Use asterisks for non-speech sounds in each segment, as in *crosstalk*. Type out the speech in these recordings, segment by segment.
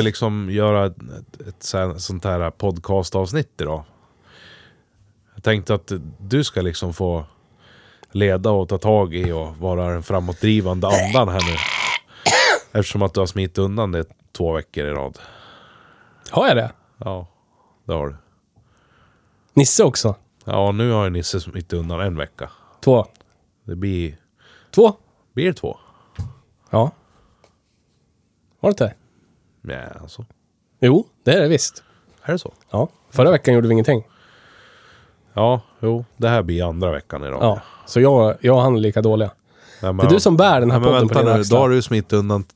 Vi liksom göra ett, ett så- sånt här podcastavsnitt idag? Jag tänkte att du ska liksom få leda och ta tag i och vara den framåtdrivande andan här nu. Eftersom att du har smitit undan det två veckor i rad. Har jag det? Ja, det har du. Nisse också? Ja, nu har ju Nisse smitit undan en vecka. Två. Det blir... Två? Blir det två? Ja. Var det inte? Ja, alltså. Jo, det är det visst. Är det så? Ja. Förra veckan gjorde vi ingenting. Ja, jo. Det här blir andra veckan i rad. Ja. Så jag, jag och han är lika dåliga. Nej, men- Det är du som bär den här Nej, podden på vänta dina nu, axlar. då har du smitit undan t-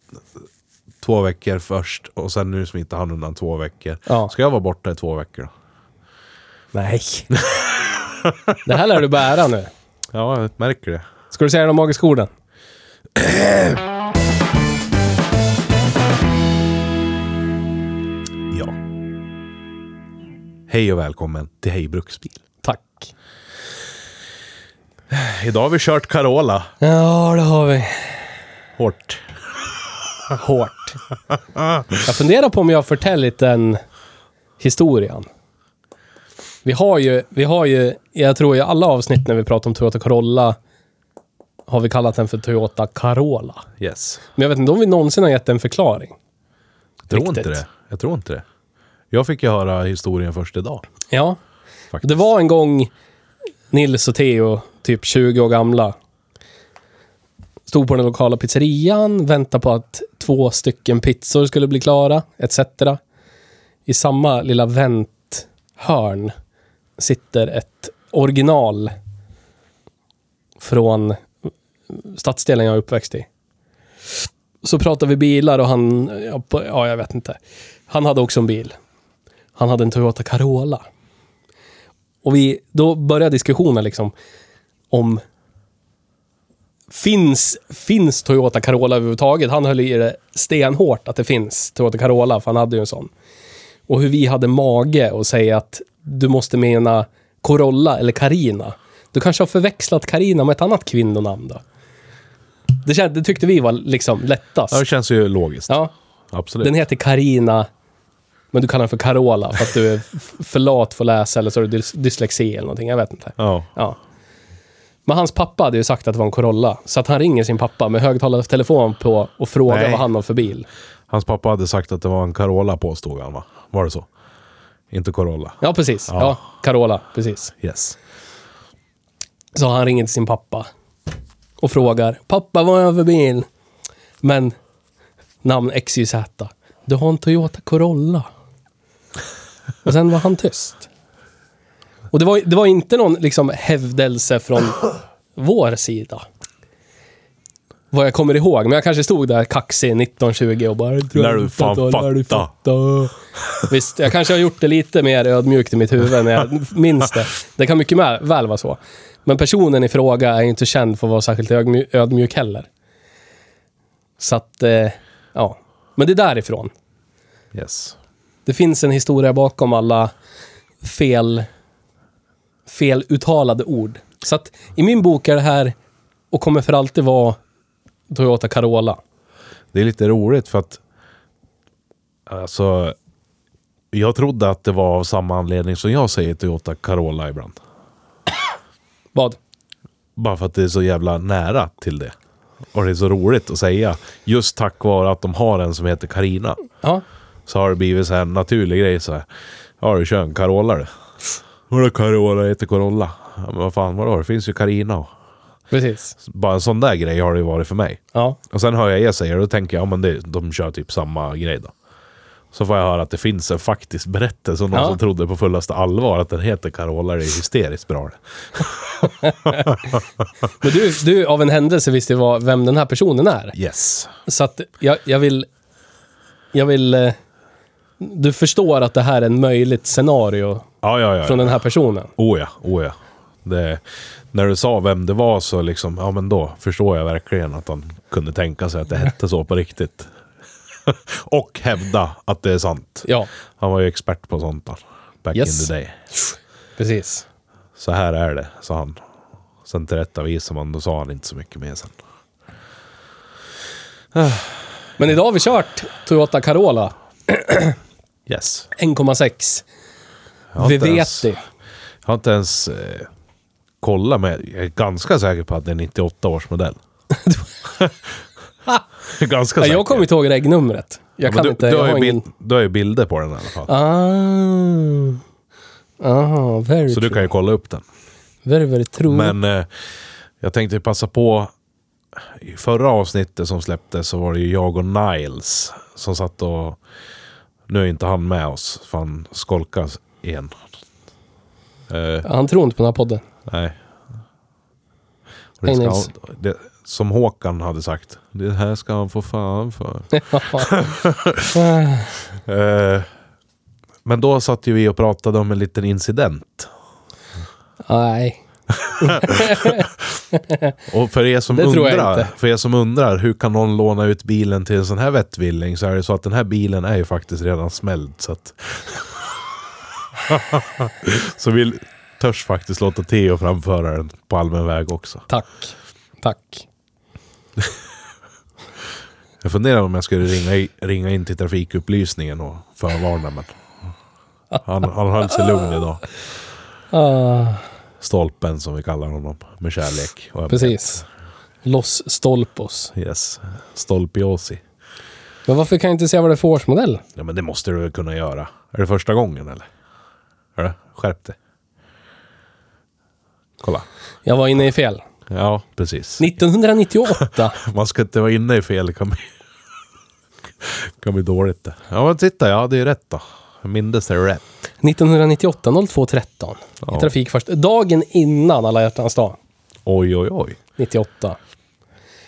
två veckor först och sen nu smittar han undan två veckor. Ja. Ska jag vara borta i två veckor då? Nej. *laughs* det här lär du bära nu. Ja, jag märker det. Ska du säga de magiska orden? Hej och välkommen till Hej Bruksbil. Tack. Idag har vi kört Carola. Ja, det har vi. Hårt. Hårt. Jag funderar på om jag förtällit den historien. Vi har ju, vi har ju, jag tror i alla avsnitt när vi pratar om Toyota Corolla har vi kallat den för Toyota Carola. Yes. Men jag vet inte om vi någonsin har gett en förklaring. Jag tror Riktigt. inte det. Jag tror inte det. Jag fick ju höra historien först idag. Ja. Faktiskt. Det var en gång Nils och Theo, typ 20 år gamla, stod på den lokala pizzerian, väntade på att två stycken pizzor skulle bli klara, etc. I samma lilla vänthörn sitter ett original från stadsdelen jag är uppväxt i. Så pratar vi bilar och han, ja jag vet inte. Han hade också en bil. Han hade en Toyota Carola. Och vi, då börjar diskussionen liksom om Finns, finns Toyota Carola överhuvudtaget? Han höll i det stenhårt att det finns Toyota Carola, för han hade ju en sån. Och hur vi hade mage att säga att du måste mena Corolla eller Carina. Du kanske har förväxlat Carina med ett annat kvinnonamn då? Det, känd, det tyckte vi var liksom lättast. Ja, det känns ju logiskt. Ja, Absolut. den heter Carina, men du kallar den för Carola för att du är för lat för att läsa eller så har du dys- dyslexi eller någonting. Jag vet inte. Ja. Ja. Men hans pappa hade ju sagt att det var en Corolla. Så att han ringer sin pappa med högtalartelefon på och frågar Nej. vad han har för bil. Hans pappa hade sagt att det var en Carola påstod han va? Var det så? Inte Corolla. Ja, precis. Ja, Ja. Carola. Precis. Yes. Så han ringer till sin pappa och frågar Pappa, vad har jag för bil? Men namn XYZ. Du har en Toyota Corolla. Och sen var han tyst. Och det var, det var inte någon liksom hävdelse från vår sida. Vad jag kommer ihåg. Men jag kanske stod där kaxig 1920 och bara... Lär du fan Lär du fatta." Visst, jag kanske har gjort det lite mer ödmjukt i mitt huvud när jag minns det. Det kan mycket väl vara så. Men personen i fråga är inte känd för att vara särskilt ödmjuk, ödmjuk heller. Så att, eh, ja. Men det är därifrån. Yes. Det finns en historia bakom alla fel, feluttalade ord. Så att i min bok är det här och kommer för alltid vara Toyota Carola. Det är lite roligt för att alltså jag trodde att det var av samma anledning som jag säger Toyota Carola ibland. *coughs* Vad? Bara för att det är så jävla nära till det. Och det är så roligt att säga. Just tack vare att de har en som heter Karina Ja, Så har det blivit så här en naturlig grej så här. Ja du kör en Carola du. Vadå Carola heter Corolla? Ja, men vad fan vadå? Det finns ju Carina precis. Bara en sån där grej har det ju varit för mig. Ja, Och sen hör jag er säga det och då tänker jag, ja men det, de kör typ samma grej då. Så får jag höra att det finns en faktisk berättelse om någon Ja. som trodde på fullaste allvar att den heter Carola. Det är hysteriskt bra. *laughs* Men du, du av en händelse visste ju vad, vem den här personen är. Yes. Så att jag, jag vill... Jag vill... eh, Du förstår att det här är en möjligt scenario Ja, ja, ja. från den här personen. Oh ja, oh ja. Det, när du sa vem det var så liksom, ja men då förstår jag verkligen att han kunde tänka sig att det hette så på riktigt. *laughs* Och hävda att det är sant. Ja, Han var ju expert på sånt då, back Yes. in the day. precis. Så här är det, sa han. Sen tillrättavisade man, då sa han inte så mycket mer sen. Men idag har vi kört Toyota Carola *clears throat* Yes. 1,6. Jag har Vi vet ens, det. Jag har inte ens eh, kollat, men jag är ganska säker på att det är 98 års modell. ganska säker. jag kommer inte ihåg regnumret. Jag Ja, kan du, inte... du, jag har har ju ingen... bil, du har ju bilder på den i alla fall. Ah. Ah, very Så du true. kan ju kolla upp den. Very, very true. Men eh, jag tänkte passa på. I förra avsnittet som släpptes så var det ju jag och Niles som satt och... Nu är inte han med oss, för han skolkar igen. Eh, Han tror inte på den här podden. nej. Det ska det, som Håkan hade sagt. Det här ska han få fan för. *laughs* *laughs* Eh, men då satt ju vi och pratade om en liten incident. Nej. *laughs* *laughs* Och för er som undrar, för er som undrar, hur kan någon låna ut bilen till en sån här vettvilling? Så är det så att den här bilen är ju faktiskt redan smälld. Så att... *laughs* så vi törs faktiskt låta Theo framföra den på allmän väg också. Tack. Tack. *laughs* Jag funderar om jag skulle ringa, ringa in till trafikupplysningen och förvarna men... Han, han höll sig lugn idag. Stolpen som vi kallar honom, med kärlek. och precis. Los Stolpos. Yes. Stolpiosi. Men varför kan jag inte säga vad det är för årsmodell? Ja men det måste du väl kunna göra. Är det första gången eller? Det? Skärp dig. Kolla. Jag var inne i fel. Ja, precis. 1998. *laughs* Man ska inte vara inne i fel. Det kan bli, *laughs* kan bli dåligt det. Ja men titta, ja det är rätt då. Mindes det rätt. 1998 0213. Ja. I trafik först. Dagen innan alla hjärtans dag. Oj oj oj. 98.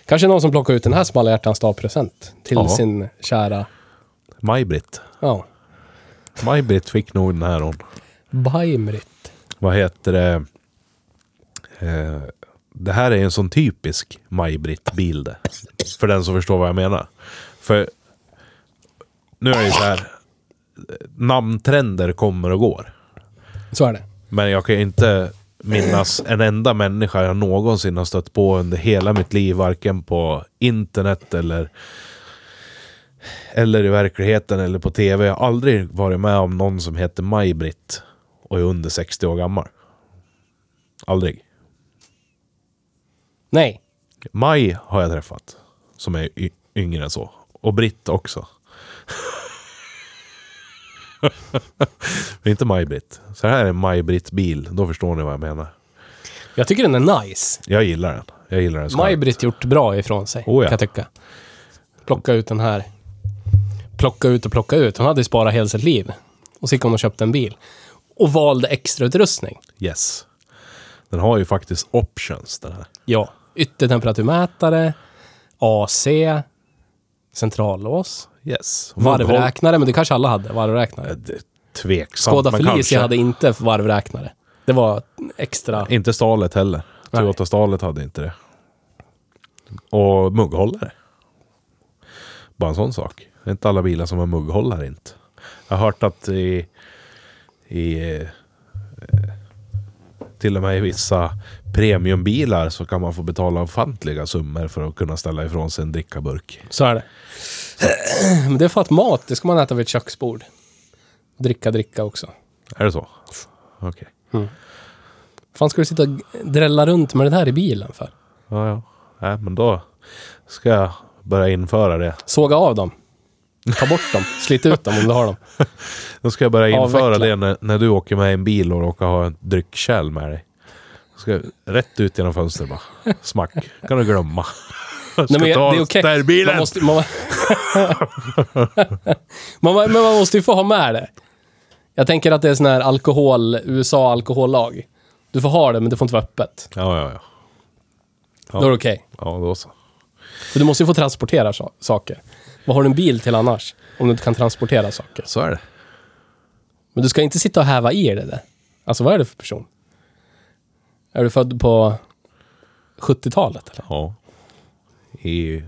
Kanske någon som plockar ut den här som alla hjärtans dag-present. Till Ja. sin kära... Maj-Britt. Ja. Maj-Britt fick nog den här hon. Baimrit. Vad heter det? Eh, det här är en sån typisk Maj-Britt-bil det. För den som förstår vad jag menar. För nu är det ju så här. Namntrender kommer och går. Så är det. Men jag kan ju inte minnas en enda människa jag någonsin har stött på under hela mitt liv. Varken på internet eller, eller i verkligheten eller på tv. Jag har aldrig varit med om någon som heter Maj-Britt och är under 60 år gammal. Aldrig. Nej. Maj har jag träffat. Som är yngre än så. Och Britt också. *laughs* Inte Maj-Britt. Så här är en Maj-Britt-bil. Då förstår ni vad jag menar. Jag tycker den är nice. Jag gillar den. Jag gillar den. Maj-Britt gjort bra ifrån sig. Oh ja. Kan jag tycka. Plocka ut den här. Plocka ut och plocka ut. Hon hade ju sparat hela sitt liv. Och så gick hon och köpte en bil. Och valde extra utrustning. Yes. Den har ju faktiskt options den här. Ja. Yttertemperaturmätare. AC. Centrallås. Yes. Varvräknare, men det kanske alla hade. Varvräknare. Tveksamt, Skoda men Felicia kanske. hade inte varvräknare. Det var extra... Inte stalet heller. Toyota stalet hade inte det. Och mugghållare. Bara en sån sak. Det är inte alla bilar som har mugghållare inte. Jag har hört att i... i eh, till och med i vissa premiumbilar så kan man få betala ofantliga summor för att kunna ställa ifrån sig en drickaburk. Så är det. *clears throat* Men det är för att mat, det ska man äta vid ett köksbord. Dricka, dricka också. Är det så? Okej. fan ska du sitta och drälla runt med det här i bilen för? Ja, ja. Nej, men då ska jag börja införa det. Såga av dem. Ta bort dem. Slit ut dem om du har dem. *laughs* Då ska jag börja införa Avveckla. det när, när du åker med i en bil och råkar ha en dryckkärl med dig. Ska jag, rätt ut genom fönstret bara. Smack. kan du glömma. Nej, men ta det är okej. städbilen. Man måste, man, *laughs* man, men man måste ju få ha med det. Jag tänker att det är sån här alkohol, USA alkohollag. Du får ha det, men det får inte vara öppet. Ja, ja, ja. Ja. Då är det okej. Ja, då så. För du måste ju få transportera sa- saker. Vad har du en bil till annars? Om du inte kan transportera saker. Så är det. Men du ska inte sitta och häva i det där. Alltså vad är det för person? Är du född på 70-talet eller? Ja. I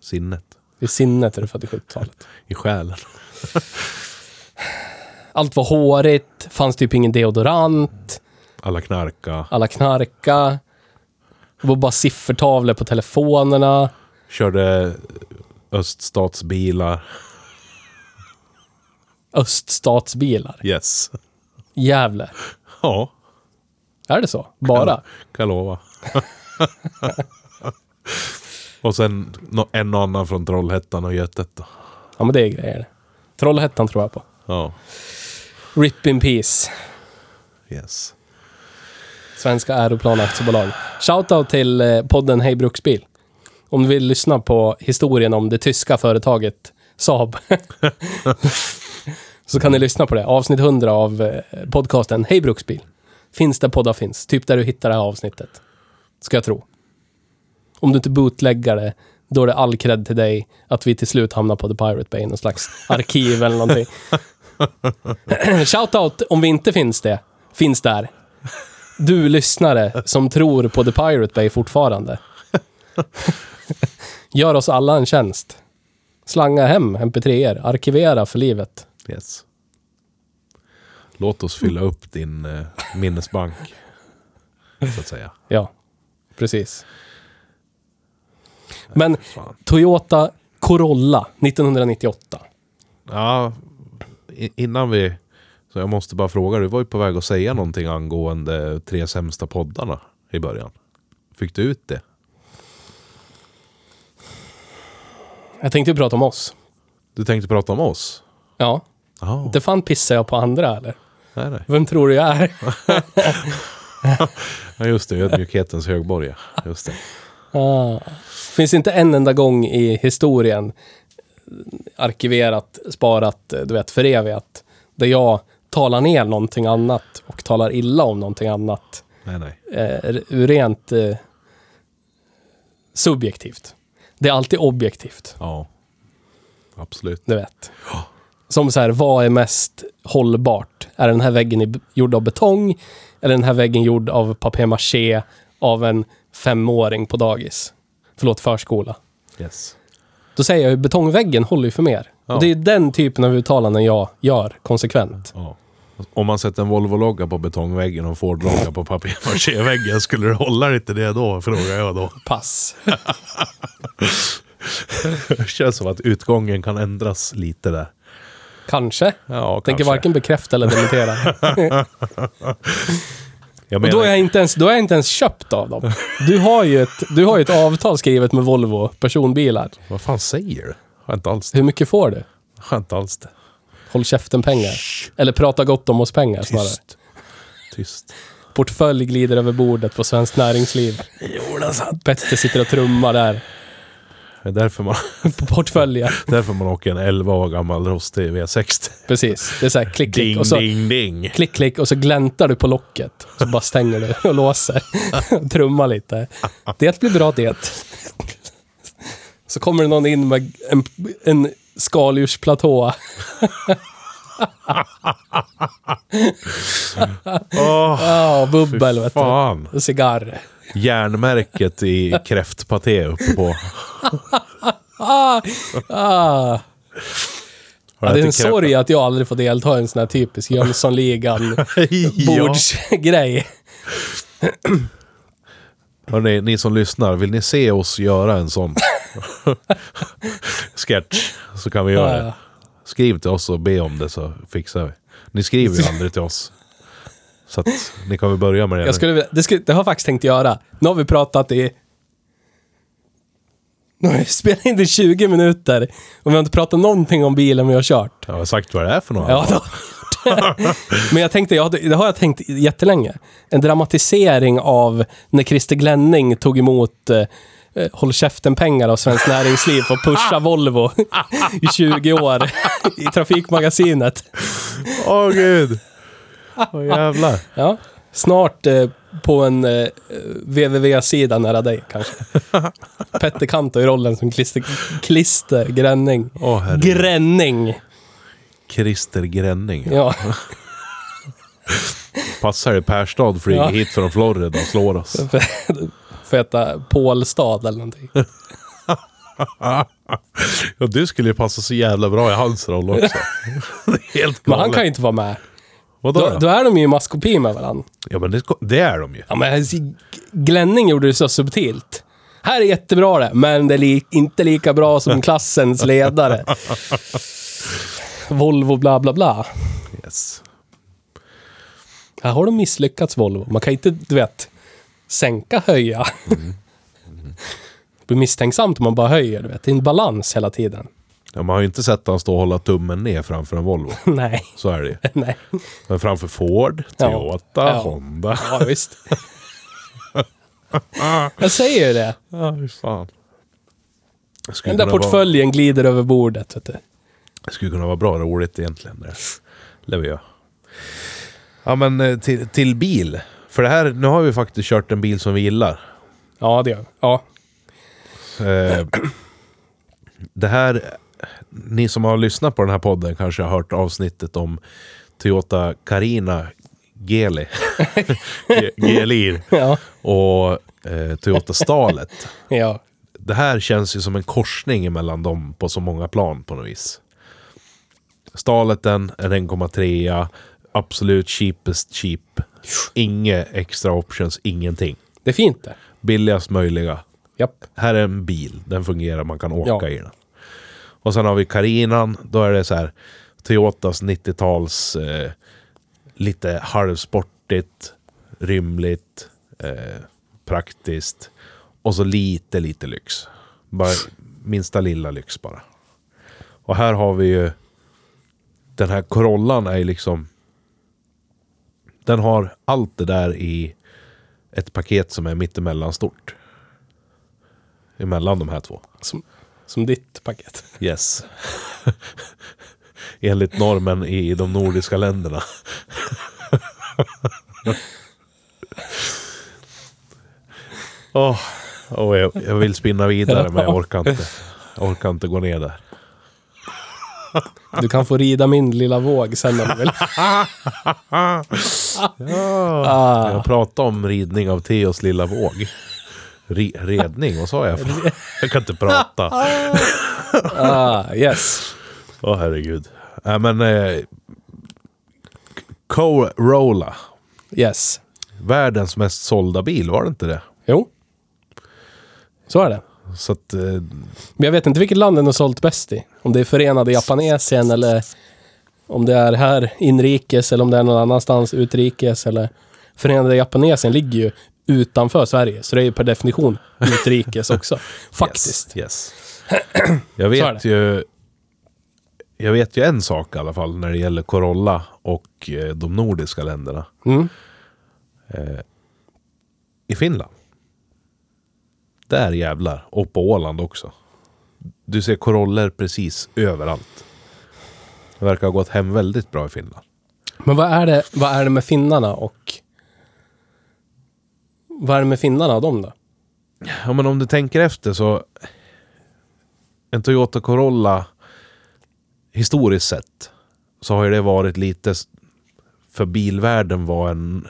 sinnet. I sinnet är du född i 70-talet. I själen. *laughs* Allt var hårigt, fanns typ ingen deodorant, Alla knarka. alla knarka. Det var bara siffertavlor på telefonerna. Körde öststatsbilar. Öststatsbilar. Yes. Gävle. Ja, Är det så? Bara? kan jag lova. *laughs* och sen en och annan från Trollhättan och Götet då. Ja, men det är grejer. Trollhättan tror jag på. Ja, RIP in Peace. yes. Svenska Aeroplan Aktiebolag. Shoutout till eh, podden Hej Bruksbil. Om du vill lyssna på historien om det tyska företaget Saab. *laughs* så kan ni lyssna på det. Avsnitt 100 av eh, podcasten Hej Bruksbil. Finns där poddar finns. Typ där du hittar det här avsnittet. Ska jag tro. Om du inte bootleggar det, då är det all cred till dig att vi till slut hamnar på The Pirate Bay, någon slags arkiv eller någonting. *laughs* Shoutout om vi inte finns det. Finns där. Du lyssnare som tror på The Pirate Bay fortfarande. *laughs* Gör oss alla en tjänst. Slanga hem mp3er, arkivera för livet. yes. Låt oss fylla upp din eh, minnesbank. Så att säga. Ja, precis. Men. Toyota Corolla 1998. Ja, innan vi... Så jag måste bara fråga, du var ju på väg att säga någonting angående tre sämsta poddarna i början. Fick du ut det? Jag tänkte prata om oss. Du tänkte prata om oss? Ja, Ja, inte fan pissar jag på andra eller? nej, nej. Vem tror du jag är? *laughs* Ja, just det. Ödmjukhetens högborg. Just det. Ah. Finns inte en enda gång i historien arkiverat, sparat, du vet, förevigat, där jag talar ner någonting annat och talar illa om någonting annat. Nej, nej. Eh, rent eh, subjektivt. Det är alltid objektivt, Ja. Absolut. du vet. Som så här, vad är mest hållbart? Är den här väggen gjord av betong? Eller den här väggen gjord av papier-maché av en femåring på dagis? Förlåt, förskola. Yes. Då säger jag ju betongväggen håller ju för mer. Ja. Och det är den typen av uttalanden jag gör konsekvent. Ja. Om man sätter en Volvo-logga på betongväggen och en Ford-logga på papier-maché-väggen, skulle det hålla inte det då? Frågar jag då. Pass. *laughs* Det känns som att utgången kan ändras lite där. Kanske. Ja, Tänker kanske. varken bekräfta eller dementera. *laughs* *laughs* Och då är, jag inte ens, då är jag inte ens köpt av dem. *laughs* Du har ju ett, du har ju ett avtal skrivet med Volvo personbilar. vad fan säger du? Har inte alls det. Hur mycket får du? Har inte alls det. Håll käften-pengar. Eller prata gott om oss pengar snarare. Tyst. Portfölj glider över bordet på Svenskt Näringsliv. Petter sitter och trummar där. Det är därför man, *laughs* På portföljen. *laughs* därför man åker en 11 år gammal rostig V60. Precis. Det är så här klick, klick. Ding, Och så, ding, ding. klick, klick och så gläntar du på locket. Så bara stänger du och låser. *laughs* Trummar lite. Det blir bra det. Så kommer det någon in med en, en skaldjursplatå. Åh, Ja, bubbel vet du. cigarr. Järnmärket i kräftpaté uppe på. *laughs* Ah, ah. Ja, det är en sorg att jag aldrig får delta i en sån här typisk Jönssonligan *laughs* ja. bordsgrej. Hörrni, ni som lyssnar, vill ni se oss göra en sån *laughs* sketch så kan vi göra det. Skriv till oss och be om det så fixar vi. Ni skriver ju aldrig till oss. Så att ni kan väl börja med det. Jag skulle, vilja- det, skulle, det har jag faktiskt tänkt göra. Nu har vi pratat i... Nu har vi *laughs* spelat in i 20 minuter och vi har inte pratat någonting om bilen vi har kört. Jag har sagt vad det är för något. Ja, det har vi gjort. *laughs* Men jag tänkte, jag hade, det har jag tänkt jättelänge. En dramatisering av när Christer Glenning tog emot eh, eh, håll käften-pengar av Svenskt Näringsliv och pusha *laughs* Volvo i 20 år i Trafikmagasinet. Åh gud! Åh jävlar. *laughs* Ja, snart eh, på en eh, www-sida nära dig kanske. *laughs* Petter Kanto i rollen som klister, klister Gränning. Åh herregud. Gränning! Christer Gränning. Ja. *laughs* Passar det Perstad flyger Ja. hit från Florida och slår oss. Får heta Pålstad eller någonting. Ja, du skulle ju passa så jävla bra i hans roll också. Det är helt Men han galet. kan ju inte vara med. Vadå Då, då? då är de ju i maskopi med varandra. Ja men det, det är de ju. Ja, men Glänning gjorde det så subtilt. Här är jättebra det, men det är li inte lika bra som *laughs* klassens ledare. Volvo bla bla bla. Yes. Här har de misslyckats Volvo. Man kan inte, du vet, sänka, höja. Det blir misstänksamt om man bara höjer, du vet. Det är en balans hela tiden. Ja, man har ju inte sett han stå och hålla tummen ner framför en Volvo. *laughs* Nej, Så är det ju. *laughs* nej. Men framför Ford. Toyota, Ja. Honda. Ja, visst. *laughs* Jag säger ju det. Ja, fy fan. Den där kunna vara- portföljen glider över bordet, vet du. Det skulle kunna vara bra roligt egentligen. Det lever jag. Ja men eh, till, till bil. För det här, nu har vi faktiskt kört en bil som vi gillar. Ja, det gör Ja. Eh, *clears throat* det här, ni som har lyssnat på den här podden kanske har hört avsnittet om Toyota Carina Geli. G- GLI. Ja. Och eh, Toyota Stalet. *laughs* Ja. Det här känns ju som en korsning mellan dem på så många plan på något vis. Staleten är 1,3. Absolut cheapest cheap. Inga extra options, ingenting. Det är fint det. Billigast möjliga. Japp. Här är en bil, den fungerar, man kan åka Ja. i den. Och sen har vi Carinan, då är det så här Toyotas 90-tals eh, lite halvsportigt, rymligt, eh, praktiskt. Och så lite, lite lyx. Bara minsta lilla lyx bara. Och här har vi ju den här Corollan är ju liksom den har allt det där i ett paket som är mittemellan stort. Emellan de här två. Som, som ditt paket. Yes. *laughs* Enligt normen i de nordiska länderna. *laughs* Åh, åh, jag, jag vill spinna vidare men jag orkar inte. Jag orkar inte gå ner där. Du kan få rida min lilla våg sen om du vill. *laughs* Ah. Jag pratade om ridning av Theos lilla våg. Re, redning, vad sa jag? *laughs* Jag kan inte prata. *laughs* Ah, yes. *laughs* Åh herregud. Nej men... Eh, Corolla. Yes. Världens mest sålda bil, var det inte det? Jo. Så är det. Så att... Eh, Men jag vet inte vilket land den har sålt bäst i. Om det är Förenade Japanesien eller om det är här inrikes eller om det är någon annanstans utrikes eller... Förenade Japanesien ligger ju utanför Sverige, så det är ju per definition *laughs* utrikes också. Faktiskt. Yes. yes. Jag vet ju... Jag vet ju en sak i alla fall när det gäller Corolla och eh, de nordiska länderna. Mm. I Finland. Där jävlar. Och på Åland också. Du ser Corollor precis överallt. Det verkar ha gått hem väldigt bra i Finland. Men vad är, det, vad är det med finnarna och... Vad är det med finnarna och dem då? Ja men om du tänker efter så... En Toyota Corolla historiskt sett så har ju det varit lite... För bilvärlden var en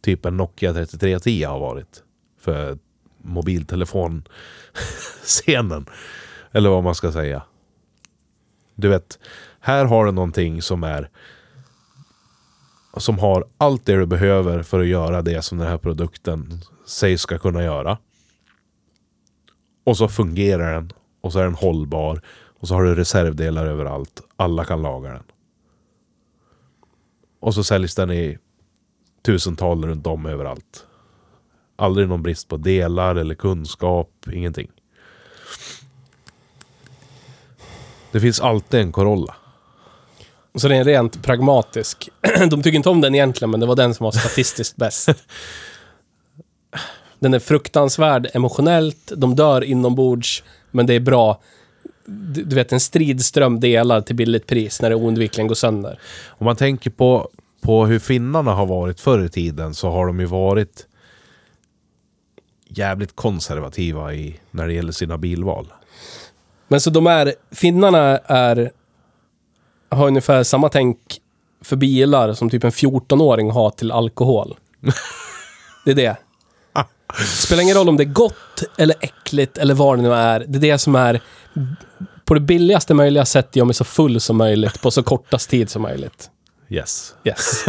typ en Nokia 3310 har varit. För mobiltelefonscenen. Eller vad man ska säga. Du vet, här har du någonting som är... Som har allt det du behöver för att göra det som den här produkten sägs ska kunna göra. Och så fungerar den. Och så är den hållbar. Och så har du reservdelar överallt. Alla kan laga den. Och så säljs den i tusental runt om överallt. Aldrig någon brist på delar eller kunskap. Ingenting. Det finns alltid en Corolla. Så det är rent pragmatisk. *clears throat* De tycker inte om den egentligen, men det var den som var statistiskt bäst. *laughs* Den är fruktansvärd emotionellt, de dör inombords, men det är bra. Du, vet, en stridström delad till billigt pris när det oundvikligen går sönder. Om man tänker på, på hur finnarna har varit förr i tiden så har de ju varit jävligt konservativa i, när det gäller sina bilval. Men så de är, finnarna är, har ungefär samma tänk för bilar som typ en 14-åring har till alkohol. *laughs* Det är det. Spelar ingen roll om det är gott eller äckligt eller vad det nu är. Det är det som är på det billigaste möjliga sätt gör mig så full som möjligt på så kortast tid som möjligt. Yes. Yes.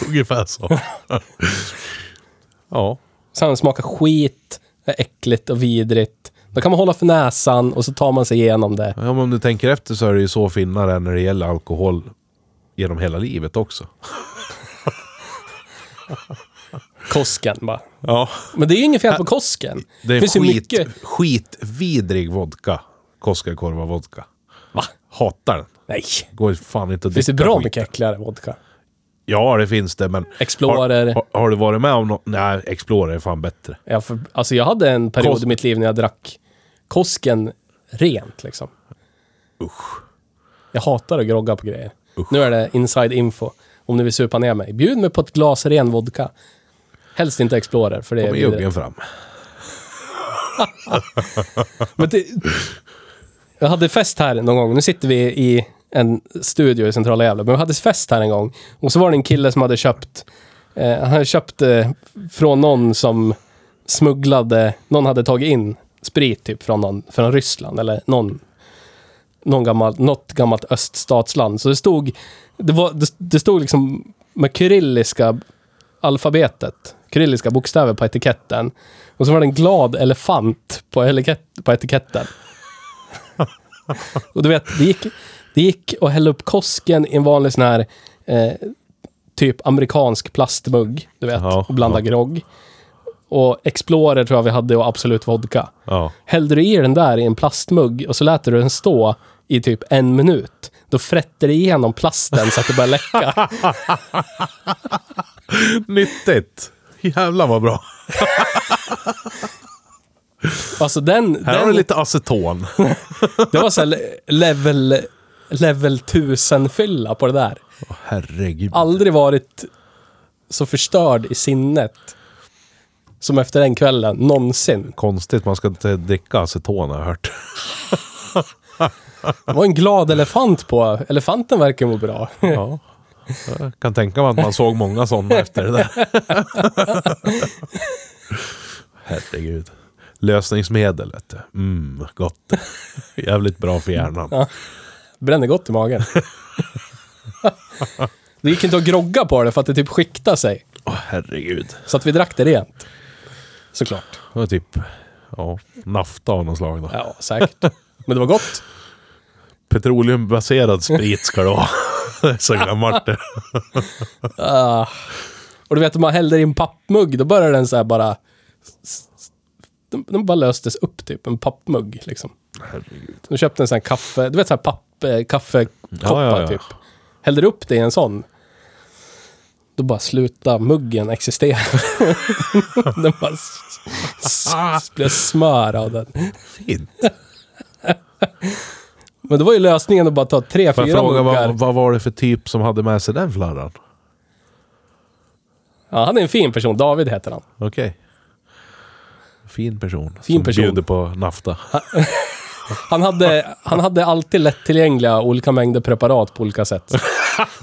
*laughs* Ungefär så. ja. Sen smakar skit, är äckligt och vidrigt. Då kan man hålla för näsan och så tar man sig igenom det. ja. men Om du tänker efter så är det ju så finnar är när det gäller alkohol genom hela livet också. *laughs* Kosken bara. Ja. Men det är ju inget fel på Kosken. Det är finns ju skit, mycket... skitvidrig vodka. Koskenkorva vodka. Va? Hatar den. Nej. Går fan inte att Finns det bra skiten. mycket äckligare vodka? Ja, det finns det, men... Explorer. Har, har, har du varit med om något? Nej, Explorer är fan bättre. Ja, för, alltså jag hade en period Kos- i mitt liv när jag drack Kosken rent liksom. Usch. Jag hatar att grogga på grejer. Nu är det inside info. Om ni vill supa ner mig. Bjud mig på ett glas ren vodka. Helst inte Explorer, för det är Kommer juggen fram. *laughs* Men det, jag hade fest här någon gång. Nu sitter vi i en studio i centrala Gävle. Men vi hade fest här en gång. Och så var det en kille som hade köpt... Eh, han hade köpt eh, från någon som smugglade... Någon hade tagit in sprit typ från, någon, från Ryssland eller någon... Någon gammal, något gammalt öststatsland. Så det stod... Det, var, det, det stod liksom med kyrilliska alfabetet. Kyrilliska bokstäver på etiketten. Och så var det en glad elefant på, etikett, på etiketten. och du vet, det gick, det gick att hälla upp Kosken i en vanlig sån här eh, typ amerikansk plastmugg, du vet, Ja, och blanda ja. grogg. Och Explorer tror jag vi hade och Absolut Vodka. Ja. Hällde du i den där i en plastmugg och så lät du den stå i typ en minut. Då frätte det igenom plasten så att det började läcka. *laughs* Nyttigt! Jävlar vad bra. Alltså den... Här den har du lite aceton. *laughs* Det var så här le- level, level 1000-fylla på det där. Åh, herregud. Aldrig varit så förstörd i sinnet som efter den kvällen, någonsin. Konstigt, man ska inte dricka aceton har jag hört. *laughs* Det var en glad elefant på. Elefanten verkar må bra. Ja. Jag kan tänka mig att man såg många sådana efter det där. Herregud. Lösningsmedel, vet du. Mm, gott. Jävligt bra för hjärnan. Ja. Bränner gott i magen. Det gick inte att grogga på det för att det typ skiktade sig. Åh, herregud. Så att vi drack det rent. Såklart. Det var typ ja, nafta av något slag då. Ja, säkert. Men det var gott. Petroleumbaserad sprit ska det vara. *laughs* Det är så gammalt det. Ah. Och du vet, om man hällde i en pappmugg, då började den så här bara... Den, den bara löstes upp typ, en pappmugg liksom. Herregud. De köpte en sån här kaffe, du vet så här papp, eh, kaffekoppar Ja, ja, ja. typ. Hällde du upp det i en sån, då bara sluta muggen existera. *laughs* den bara blev smör av den. Fint. Men det var ju lösningen att bara ta tre, Får jag fyra fråga, muggar. vad, vad var det för typ som hade med sig den flarran? Ja, han är en fin person. David heter han. Okej. Fin person. Fin som person. bjuder på nafta. *laughs* Han hade, han hade alltid lättillgängliga olika mängder preparat på olika sätt.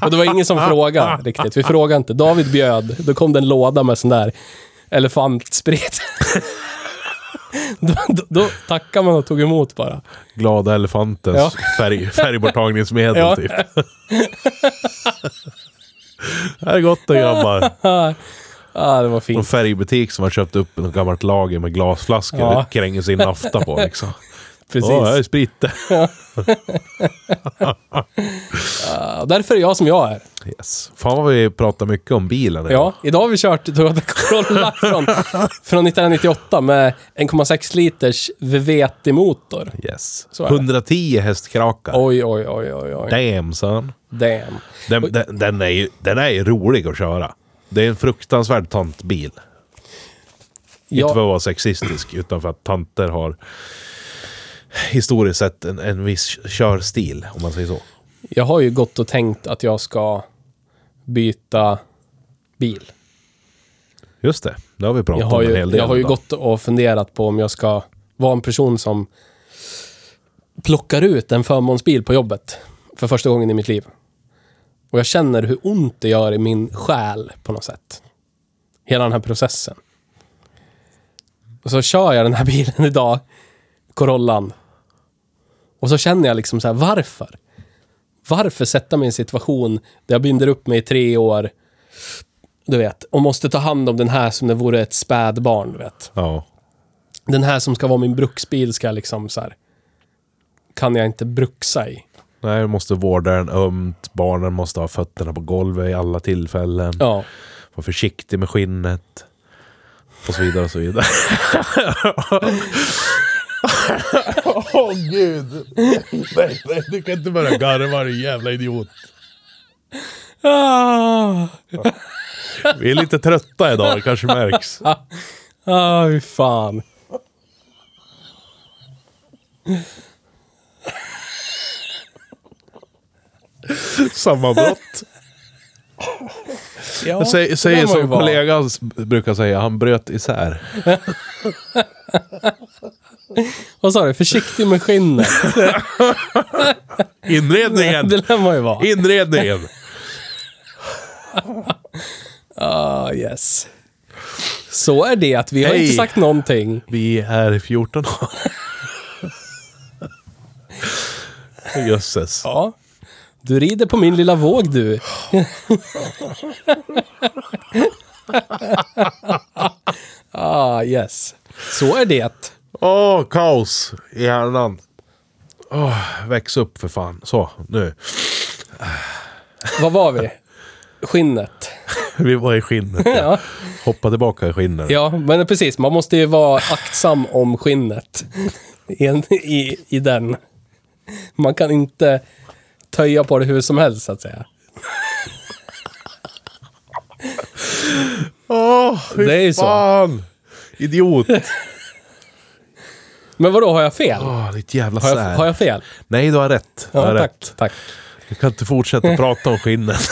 Och det var ingen som frågade riktigt. Vi frågade inte. David bjöd. Då kom det en låda med sån där elefantsprit. Då, då, då tackade man och tog emot bara. Glada elefantens Ja. färg, färgborttagningsmedel Ja. typ. det är gott det grabbar. Ah, det var fint. färgbutik som har köpt upp något gammalt lager med glasflaskor Ja. och kränger sin nafta på liksom. Precis. Åh, här är sprit det. Ah, *laughs* därför är jag som jag är. Yes. Fan vad vi pratar mycket om bilen. Ja, idag har vi kört Toyota Corolla från, från 1998 med 1,6 liters VVT-motor. Yes. Så är det. 110 hästkrakar. Oj, oj, oj, oj, oj. Damn son. Damn. Den, den, den, är ju, den är ju rolig att köra. Det är en fruktansvärd tant bil. Ja. Inte för att vara sexistisk, utan för att tanter har historiskt sett en, en viss körstil, om man säger så. Jag har ju gått och tänkt att jag ska byta bil. Just det, det har vi pratat har om en ju, hel del. jag har ju idag. gått och funderat på om jag ska vara en person som plockar ut en förmånsbil på jobbet för första gången i mitt liv. Och jag känner hur ont det gör i min själ på något sätt. Hela den här processen. Och så kör jag den här *laughs* bilen idag, Corollan. Och så känner jag liksom så här, varför? Varför sätta mig i en situation där jag binder upp mig i tre år, du vet, och måste ta hand om den här som det vore ett spädbarn, du vet. Ja. Den här som ska vara min bruksbil ska liksom så här, kan jag inte bruxa i. Nej, du måste vårda den ömt. Barnen måste ha fötterna på golvet i alla tillfällen. Ja. Var försiktig med skinnet. Och så vidare och så vidare. *laughs* *laughs* Åh oh, gud! Nej, nej, du kan inte börja garva din jävla idiot. Ah, Vi är lite trötta idag, det kanske märks. *laughs* ah fy fan. Sammanbrott. Ja, säger, ju som kollegan brukar säga, han bröt isär. *laughs* *laughs* Vad sa du? Försiktig med skinnet. *laughs* Inredningen! det lär man ju vara. Inredningen! *laughs* Ah, yes. Så är det att vi har Hej. inte sagt någonting. Vi är 14 år. Jösses. Ja. Du rider på min lilla våg du. ah, yes. Så är det. Åh, kaos i hjärnan. Åh, väx upp för fan. Så, nu. Vad var vi? Skinnet. *laughs* Vi var i skinnet. Ja. *laughs* Ja. Hoppa tillbaka i skinnet. ja, men precis. Man måste ju vara aktsam om skinnet. I, i, I den. Man kan inte töja på det hur som helst, så att säga. Åh, fy Det är ju så. fan! Idiot! Men vadå, har jag fel? Åh, ditt jävla Har jag, sär. har jag fel? Nej, du har rätt. Du har Ja, rätt. tack. Tack. Du kan inte fortsätta prata om skinnet. *laughs*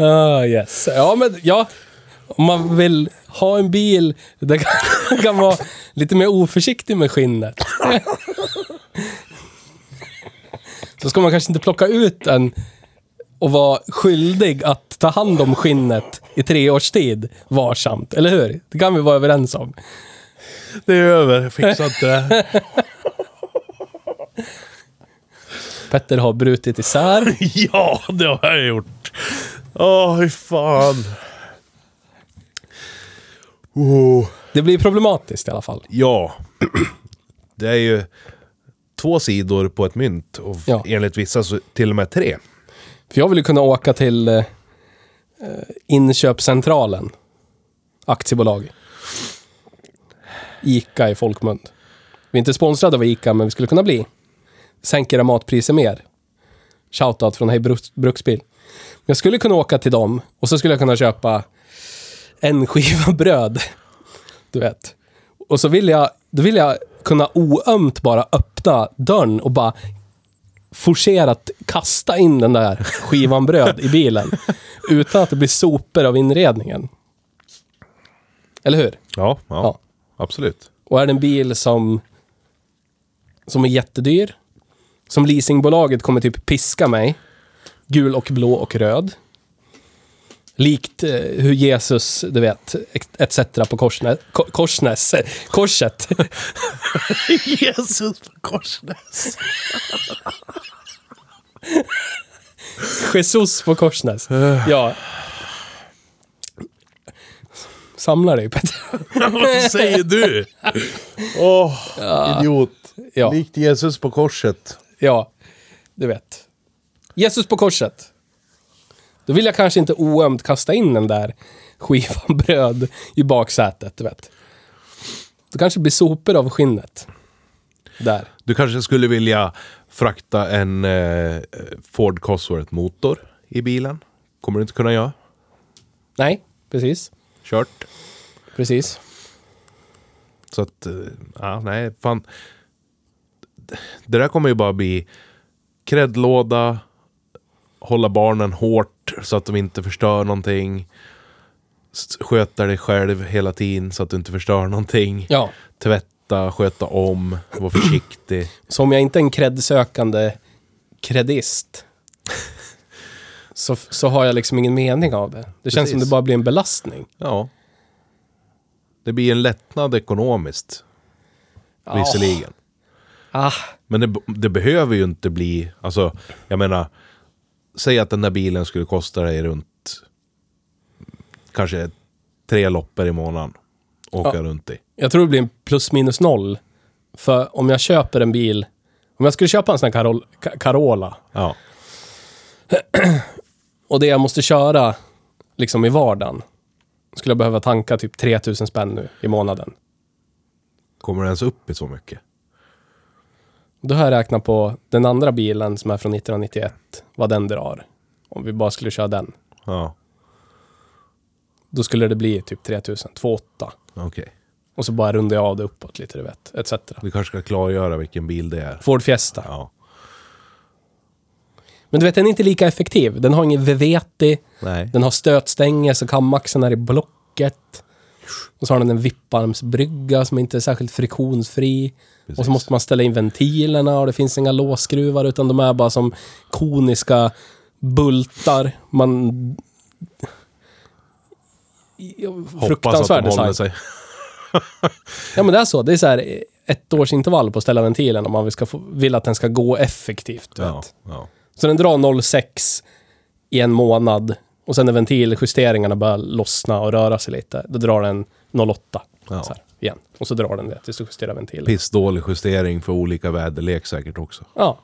Ah, yes. Ja, men ja. Om man vill ha en bil där kan, *laughs* kan vara lite mer oförsiktig med skinnet. *laughs* Så ska man kanske inte plocka ut den och vara skyldig att ta hand om skinnet i tre års tid varsamt. Eller hur? Det kan vi vara överens om. Det är över. Jag fixar inte det. *laughs* Petter har brutit isär. *laughs* ja, det har jag gjort. Åh, fy fan. Oh. Det blir problematiskt i alla fall. Ja. *clears throat* Det är ju två sidor på ett mynt. Och Ja. enligt vissa så till och med tre. För jag vill ju kunna åka till eh, eh, inköpscentralen. Aktiebolag. Ica i folkmun. Vi är inte sponsrade av Ica, men vi skulle kunna bli. Sänk era matpriser mer. Shoutout från Hej Bruksbil. Jag skulle kunna åka till dem och så skulle jag kunna köpa en skiva *laughs* bröd. Du vet. Och så vill jag, då vill jag kunna oömt bara öppna dörren och bara forcerat kasta in den där skivan bröd i bilen. *laughs* Utan att det blir sopor av inredningen. Eller hur? Ja, ja, Ja. absolut. Och är det en bil som, som är jättedyr, som leasingbolaget kommer typ piska mig, gul och blå och röd. Likt eh, hur Jesus, du vet, etc. på Korsnäs, ko, Korsnäs, *laughs* korset. *laughs* Jesus på Korsnäs. *laughs* Jesus på Korsnäs. Ja. Samla dig Petter. Vad säger du? Åh, idiot. Ja. Likt Jesus på korset. Ja, du vet. Jesus på korset. Då vill jag kanske inte oömt kasta in den där skivan *laughs* bröd i baksätet, du vet. Då kanske det blir sopor av skinnet. Där. Du kanske skulle vilja frakta en eh, Ford Cosworth-motor i bilen? Kommer du inte kunna göra? Nej, precis. Kört. Precis. Så att, eh, ja, nej, fan. Det där kommer ju bara bli kreddlåda, hålla barnen hårt så att de inte förstör någonting. Sköta dig själv hela tiden så att du inte förstör någonting. Ja. Tvätta, sköta om, vara försiktig. *clears throat* Så om jag inte är en kreddsökande kreddist *laughs* så, så har jag liksom ingen mening av det. Det känns som Precis. det bara blir en belastning. Ja. Det blir en lättnad ekonomiskt, visserligen. Ah, Men det, det behöver ju inte bli, alltså, jag menar, säg att den där bilen skulle kosta dig runt kanske tre loppor i månaden. Åka Ja. runt i. jag tror det blir en plus minus noll. För om jag köper en bil, om jag skulle köpa en sån här Carol, Ca- Carola Ja. *clears throat* och det jag måste köra liksom i vardagen skulle jag behöva tanka typ 3000 spänn nu i månaden. Kommer det ens upp i så mycket? Då har jag räknat på den andra bilen som är från 1991, vad den drar. Om vi bara skulle köra den. Ja, Då skulle det bli typ 3000, 28. okej. Och så bara rundar jag av det uppåt lite, du vet. Etc. Vi kanske ska klargöra vilken bil det är. Ford Fiesta. Ja. Men du vet, den är inte lika effektiv. Den har ingen VVT, Nej. den har stötstänger så kamaxen är i blocket. Och så har den en vipparmsbrygga som inte är särskilt friktionsfri. Och Precis. så måste man ställa in ventilerna och det finns inga låsskruvar utan de är bara som koniska bultar. Man... Fruktansvärd de design. sig. *laughs* Ja men det är så. Det är så här ett års intervall på att ställa ventilen om man vill, ska få, vill att den ska gå effektivt. Ja, ja. Så den drar 0,6 i en månad. Och sen när ventiljusteringarna börjar lossna och röra sig lite, då drar den 0,8. Ja. Så här, igen. Och så drar den det tills du justerar ventilen. Pissdålig justering för olika väderlek säkert också. Ja.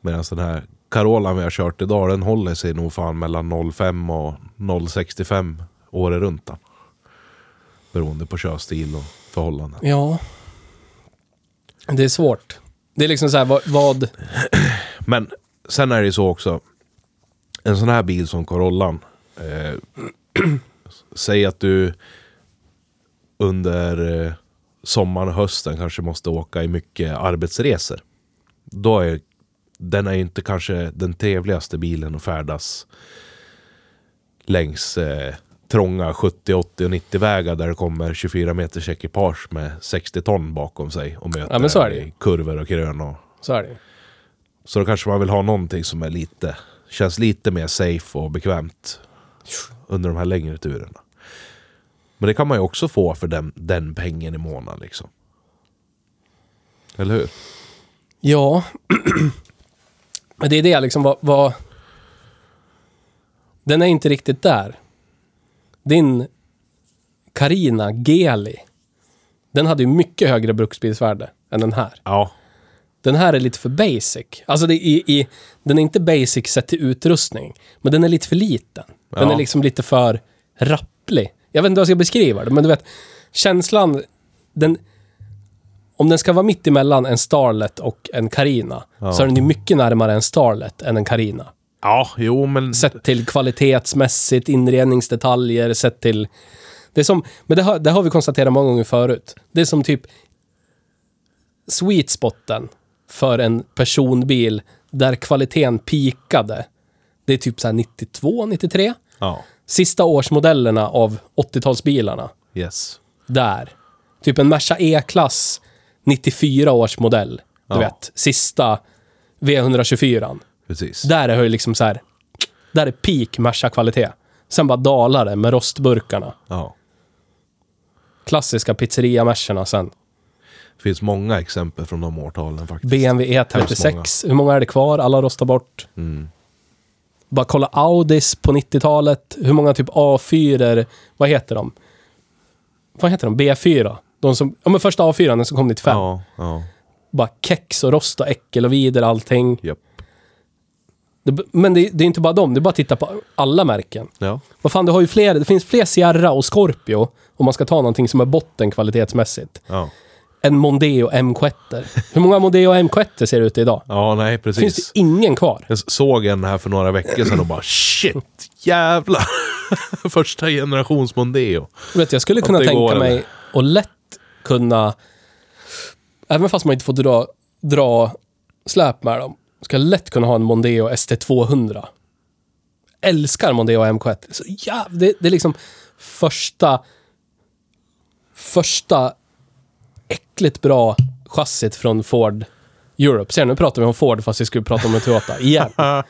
Medan den här Carolan vi har kört idag, den håller sig nog fan mellan 0,5 och 0,65 året runt. då. Beroende på körstil och förhållanden. Ja. Det är svårt. Det är liksom så här, vad... vad Men sen är det ju så också. En sån här bil som Corollan. Eh, *clears throat* säg att du under eh, sommaren och hösten kanske måste åka i mycket arbetsresor. Då är den är inte kanske den trevligaste bilen att färdas längs eh, trånga 70, 80 och 90 vägar där det kommer 24 meters ekipage med 60 ton bakom sig och möter Ja, kurvor och krön och så är det så då kanske man vill ha någonting som är lite, känns lite mer safe och bekvämt under de här längre turerna. Men det kan man ju också få för den, den pengen i månaden liksom. Eller hur? Ja. *clears throat* Men det är det liksom, vad, vad... Den är inte riktigt där. Din Carina Geli, den hade ju mycket högre bruksbilsvärde än den här. Ja, Den här är lite för basic. Alltså, det är i, den är inte basic sett till utrustning, men den är lite för liten. Den Ja. är liksom lite för rapplig. Jag vet inte hur jag ska beskriva det, men du vet, känslan, den... Om den ska vara mitt emellan en Starlet och en Carina, Ja. så är den ju mycket närmare en Starlet än en Carina. ja jo men... Sett till kvalitetsmässigt, inredningsdetaljer, sett till... Det är som, men det har, det har vi konstaterat många gånger förut. Det är som typ sweet spoten för en personbil där kvaliteten pikade. Det är typ så här 92, 93. Ja, Sista årsmodellerna av 80-talsbilarna. yes. Där. Typ en Merca E-klass 94 års modell. Du Ja. vet, sista V124. Precis. Där är det liksom så här. Där är peak Merca-kvalitet. Sen bara dalar det med rostburkarna. Ja. Klassiska pizzeria sen. Det finns många exempel från de årtalen faktiskt. BMW E36. Hur många är det kvar? Alla rostar bort. Mm. Bara kolla Audis på 90-talet. Hur många typ A4, vad heter de? Vad heter de? B4? De som, ja men första A4 den som kom 95. Ja, ja. Bara kex och rost och äckel och vider allting. Japp. Det, men det, det är inte bara dem, det är bara att titta på alla märken. Ja. Vad fan, du har ju fler, det finns fler Sierra och Scorpio, om man ska ta någonting som är botten kvalitetsmässigt, Ja. Än Mondeo M7. Hur många Mondeo M7 ser det ut idag? ja, nej Finns precis. det ingen kvar? Jag såg en här för några veckor sedan och bara shit, jävlar. *laughs* Första generations Mondeo. Du vet, jag skulle kunna tänka går, mig och lätt kunna, även fast man inte får dra, dra släp med dem, ska jag lätt kunna ha en Mondeo ST200. Älskar Mondeo MK1. Så jäv, det, det är liksom första, första äckligt bra chassit från Ford Europe. Ser nu pratar vi om Ford fast vi skulle prata om en Toyota igen. *laughs*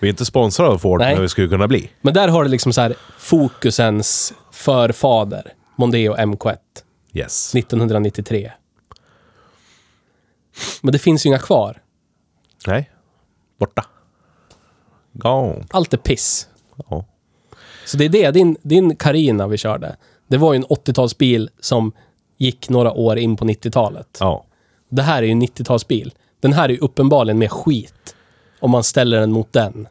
Vi är inte sponsrade av Ford, Nej. men vi skulle kunna bli. Men där har du liksom så här fokusens förfader, Mondeo MK1. Yes. 1993. Men det finns ju inga kvar. Nej. Borta. Gone. Allt är piss. Ja. Så det är det, din, din Carina vi körde, det var ju en 80-talsbil som gick några år in på 90-talet. Ja. Det här är ju en 90-talsbil. Den här är ju uppenbarligen mer skit. Om man ställer den mot den.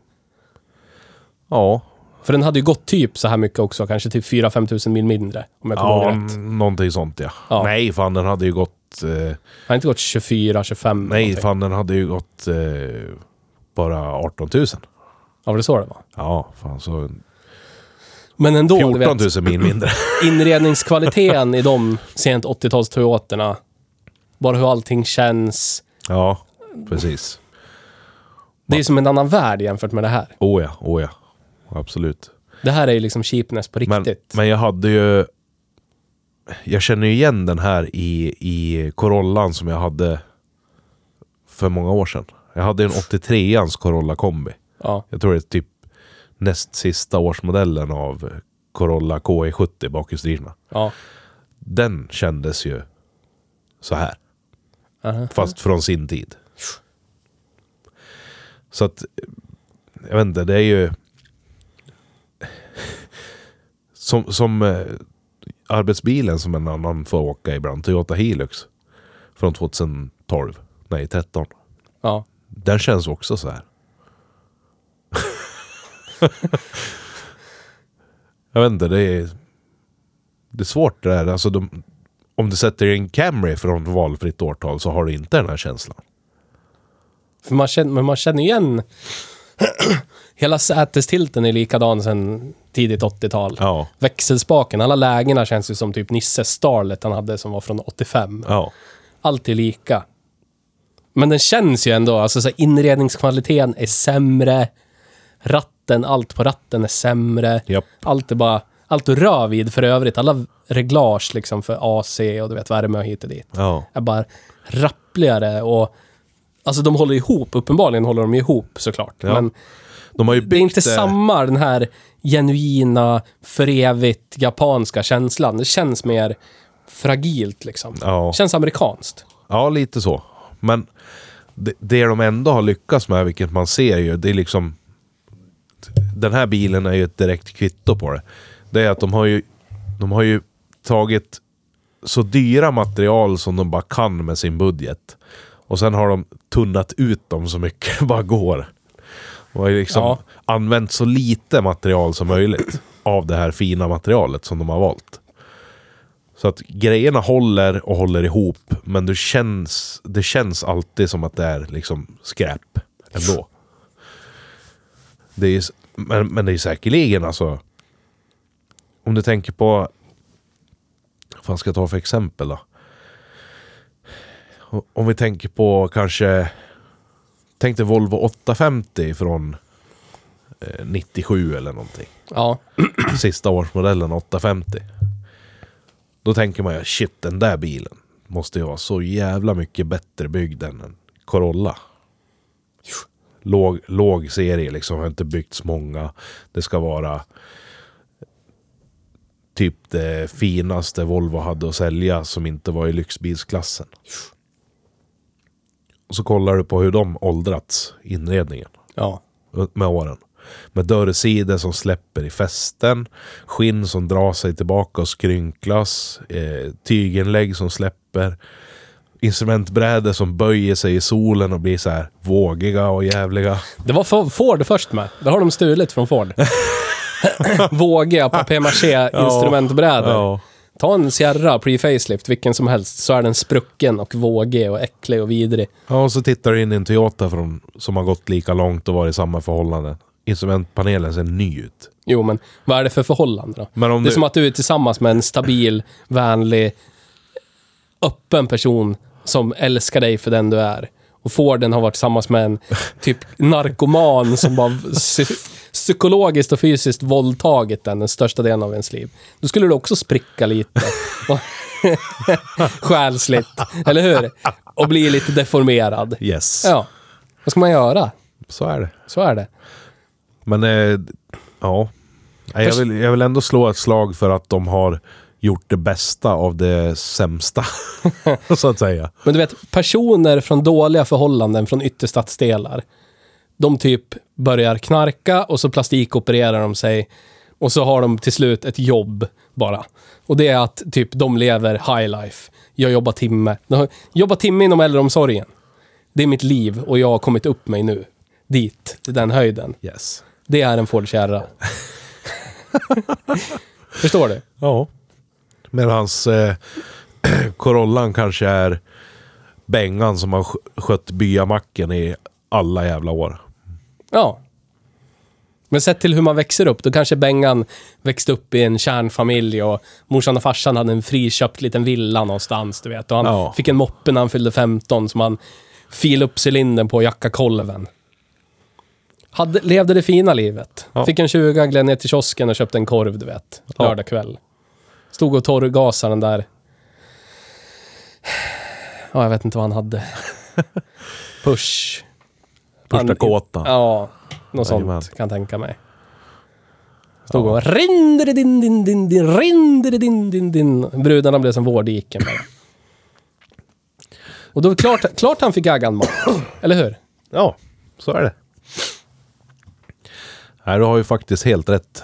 Ja. För den hade ju gått typ så här mycket också, kanske typ 4-5 tusen mil mindre. Om jag kommer Ja, ihåg rätt. någonting sånt ja. Ja. Nej, fan den hade ju gått... Eh, Den har inte gått 24-25 nej, någonting. fan den hade ju gått eh, bara 18 000. Ja, var det så det var? Ja, fan så... Men ändå, du 14 vet. 000 mil mindre. *laughs* inredningskvaliteten i de sent 80-tals Toyotorna. Bara hur allting känns. ja, precis. Det är ju som en annan värld jämfört med det här. Oh ja, oh ja. Absolut. Det här är ju liksom cheapness på Men, riktigt. men jag hade ju... Jag känner ju igen den här i, i Corollan som jag hade för många år sedan. Jag hade en 83ans Corolla kombi. ja. Jag tror det är typ näst sista årsmodellen av Corolla KE70 bakhjulsdrivna. Ja. Den kändes ju så här. Aha. Fast från sin tid. Så att, jag vet inte, det är ju... *laughs* Som, som eh, arbetsbilen som en annan får åka ibland, Toyota Hilux. Från 2012, nej 13. Ja. Den känns också så här. Jag vet inte, det är... Det är svårt det där. Alltså de, om du sätter en Camry från valfritt årtal så har du inte den här känslan. För man känner, men man känner igen... *clears throat* Hela sätestilten är likadan sen tidigt 80-tal. Ja. Växelspaken, alla lägena känns ju som typ Nisses Starlet han hade som var från 85. Ja. Allt är lika. Men den känns ju ändå, alltså så inredningskvaliteten är sämre. Ratten, allt på ratten är sämre. Japp. Allt är bara, allt du rör vid för övrigt, alla reglage liksom för AC och du vet värme och hit och dit. Ja. Är bara rappligare och Alltså de håller ihop, uppenbarligen håller de ihop såklart. Ja. Men De har ju det är inte det- samma den här genuina, för evigt japanska känslan. Det känns mer fragilt liksom. Ja. Känns amerikanskt. Ja, lite så. Men det, det de ändå har lyckats med, vilket man ser ju, det är liksom... Den här bilen är ju ett direkt kvitto på det. Det är att de har ju, de har ju tagit så dyra material som de bara kan med sin budget. Och sen har de tunnat ut dem så mycket det *laughs* bara går. De har ju liksom Ja. använt så lite material som möjligt av det här fina materialet som de har valt. Så att grejerna håller och håller ihop, men det känns, det känns alltid som att det är liksom skräp ändå. Det är, men, men det är säkerligen alltså... Om du tänker på... Vad fan ska jag ta för exempel då? Om vi tänker på kanske... Tänk dig Volvo 850 från eh, 97 eller någonting Ja. *clears throat* sista årsmodellen 850. Då tänker man ju shit den där bilen måste ju vara så jävla mycket bättre byggd än en Corolla. Låg, låg serie liksom, har inte byggts många. Det ska vara typ det finaste Volvo hade att sälja som inte var i lyxbilsklassen. Och så kollar du på hur de åldrats, inredningen Ja. med åren. Med dörrsidor som släpper i fästen, skinn som drar sig tillbaka och skrynklas, eh, tyginlägg som släpper, instrumentbrädor som böjer sig i solen och blir så här vågiga och jävliga. Det var Fo- Ford först med. Det har de stulit från Ford. *laughs* Vågiga papier-maché instrumentbrädor. Ja. Ta en Sierra pre-facelift, vilken som helst, så är den sprucken och vågig och äcklig och vidrig. ja, och så tittar du in i en Toyota från, som har gått lika långt och varit i samma förhållande. instrumentpanelen ser ny ut. Jo, men vad är det för förhållande då? Det är du, som att du är tillsammans med en stabil, vänlig, öppen person som älskar dig för den du är. Och Forden har varit tillsammans med en typ narkoman som har psy- psykologiskt och fysiskt våldtagit den den största delen av ens liv. Då skulle du också spricka lite. *laughs* Själsligt, eller hur? Och bli lite deformerad. Yes, Ja, vad ska man göra? så är det. Så är det. Men eh, ja, jag vill, jag vill ändå slå ett slag för att de har gjort det bästa av det sämsta. *laughs* så att säga. Men du vet, personer från dåliga förhållanden från ytterstadsdelar, de typ börjar knarka och så plastikopererar de sig och så har de till slut ett jobb bara. Och det är att typ de lever high life. Jag jobbar timme. Jobbar timme inom äldreomsorgen. Det är mitt liv och jag har kommit upp mig nu. Dit, till den höjden. Yes. Det är en Ford. *laughs* Förstår du? Ja. Medans eh, *clears throat* Corollan kanske är Bengan som har sk- skött byamacken i alla jävla år. Ja. Men sett till hur man växer upp, då kanske Bengan växte upp i en kärnfamilj och morsan och farsan hade en friköpt liten villa någonstans, du vet. Och han Ja. fick en moppe när han fyllde 15 som han filade upp cylindern på och jacka kolven. Hade, levde det fina livet. Ja. Fick en 20, gled ner till kiosken och köpte en korv, du vet. Ja. Lördag kväll. Stod och torrgasade den där... Ja, jag vet inte vad han hade. *laughs* Push. Han- kåtan. Ja, något Jajamän. sånt kan jag tänka mig. Stod och rindere din din din din rindere din din din. Brudarna blev som vårdiken. Och då är klart, klart han fick aggan mat. Eller hur? Ja, så är det. Nej, du har ju faktiskt helt rätt.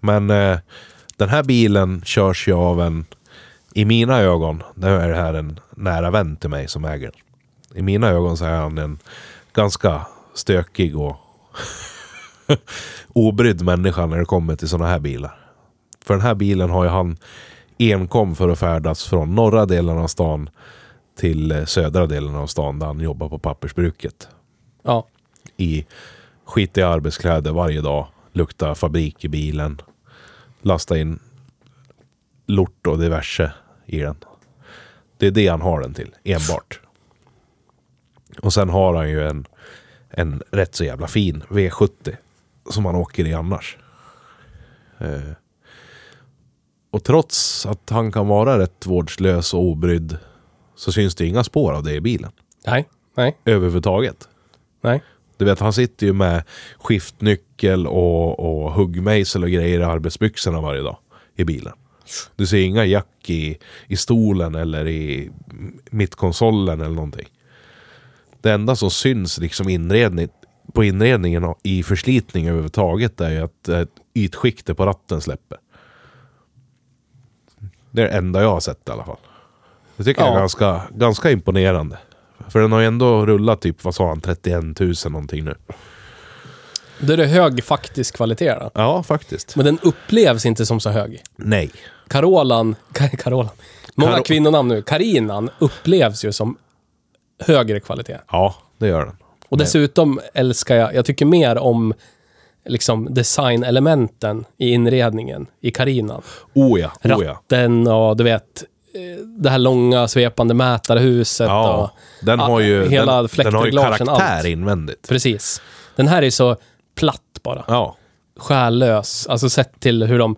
Men eh, den här bilen körs ju av en, i mina ögon, nu är det här en nära vän till mig som äger den. I mina ögon så är han en ganska stökig och *laughs* obrydd människa när det kommer till sådana här bilar. För den här bilen har ju han enkom för att färdas från norra delen av stan till eh, södra delen av stan där han jobbar på pappersbruket. Ja. I skitiga arbetskläder varje dag. Lukta fabrik i bilen. Lasta in lort och diverse i den. Det är det han har den till, enbart. Och sen har han ju en, en rätt så jävla fin V70 som han åker i annars. Eh. Och trots att han kan vara rätt vårdslös och obrydd så syns det inga spår av det i bilen. Nej. Nej. Överhuvudtaget. Nej. Du vet, han sitter ju med skiftnyckel och, och huggmejsel och grejer i arbetsbyxorna varje dag i bilen. Du ser inga jack i, i stolen eller i mittkonsolen eller någonting. Det enda som syns liksom inredning, på inredningen och i förslitning överhuvudtaget är ju att ytskiktet på ratten släpper. Det är det enda jag har sett i alla fall. Det tycker jag Ja. är ganska, ganska imponerande. För den har ju ändå rullat typ, vad sa han, 31 000 någonting nu. Då är det hög faktisk kvalitet då. Ja, faktiskt. Men den upplevs inte som så hög. Nej. Carolan, *laughs* Ka- Carolan. Många Karo- kvinnonamn nu. Karinan upplevs ju som högre kvalitet. Ja, det gör den. Och dessutom älskar jag, jag tycker mer om liksom designelementen i inredningen i Karinan. Oh ja, oh ja. Ratten och du vet, det här långa svepande mätarhuset Ja, och den har ju, hela den, den har ju karaktär allt. invändigt. Precis. Den här är så platt bara. Ja, Själlös. Alltså sett till hur de...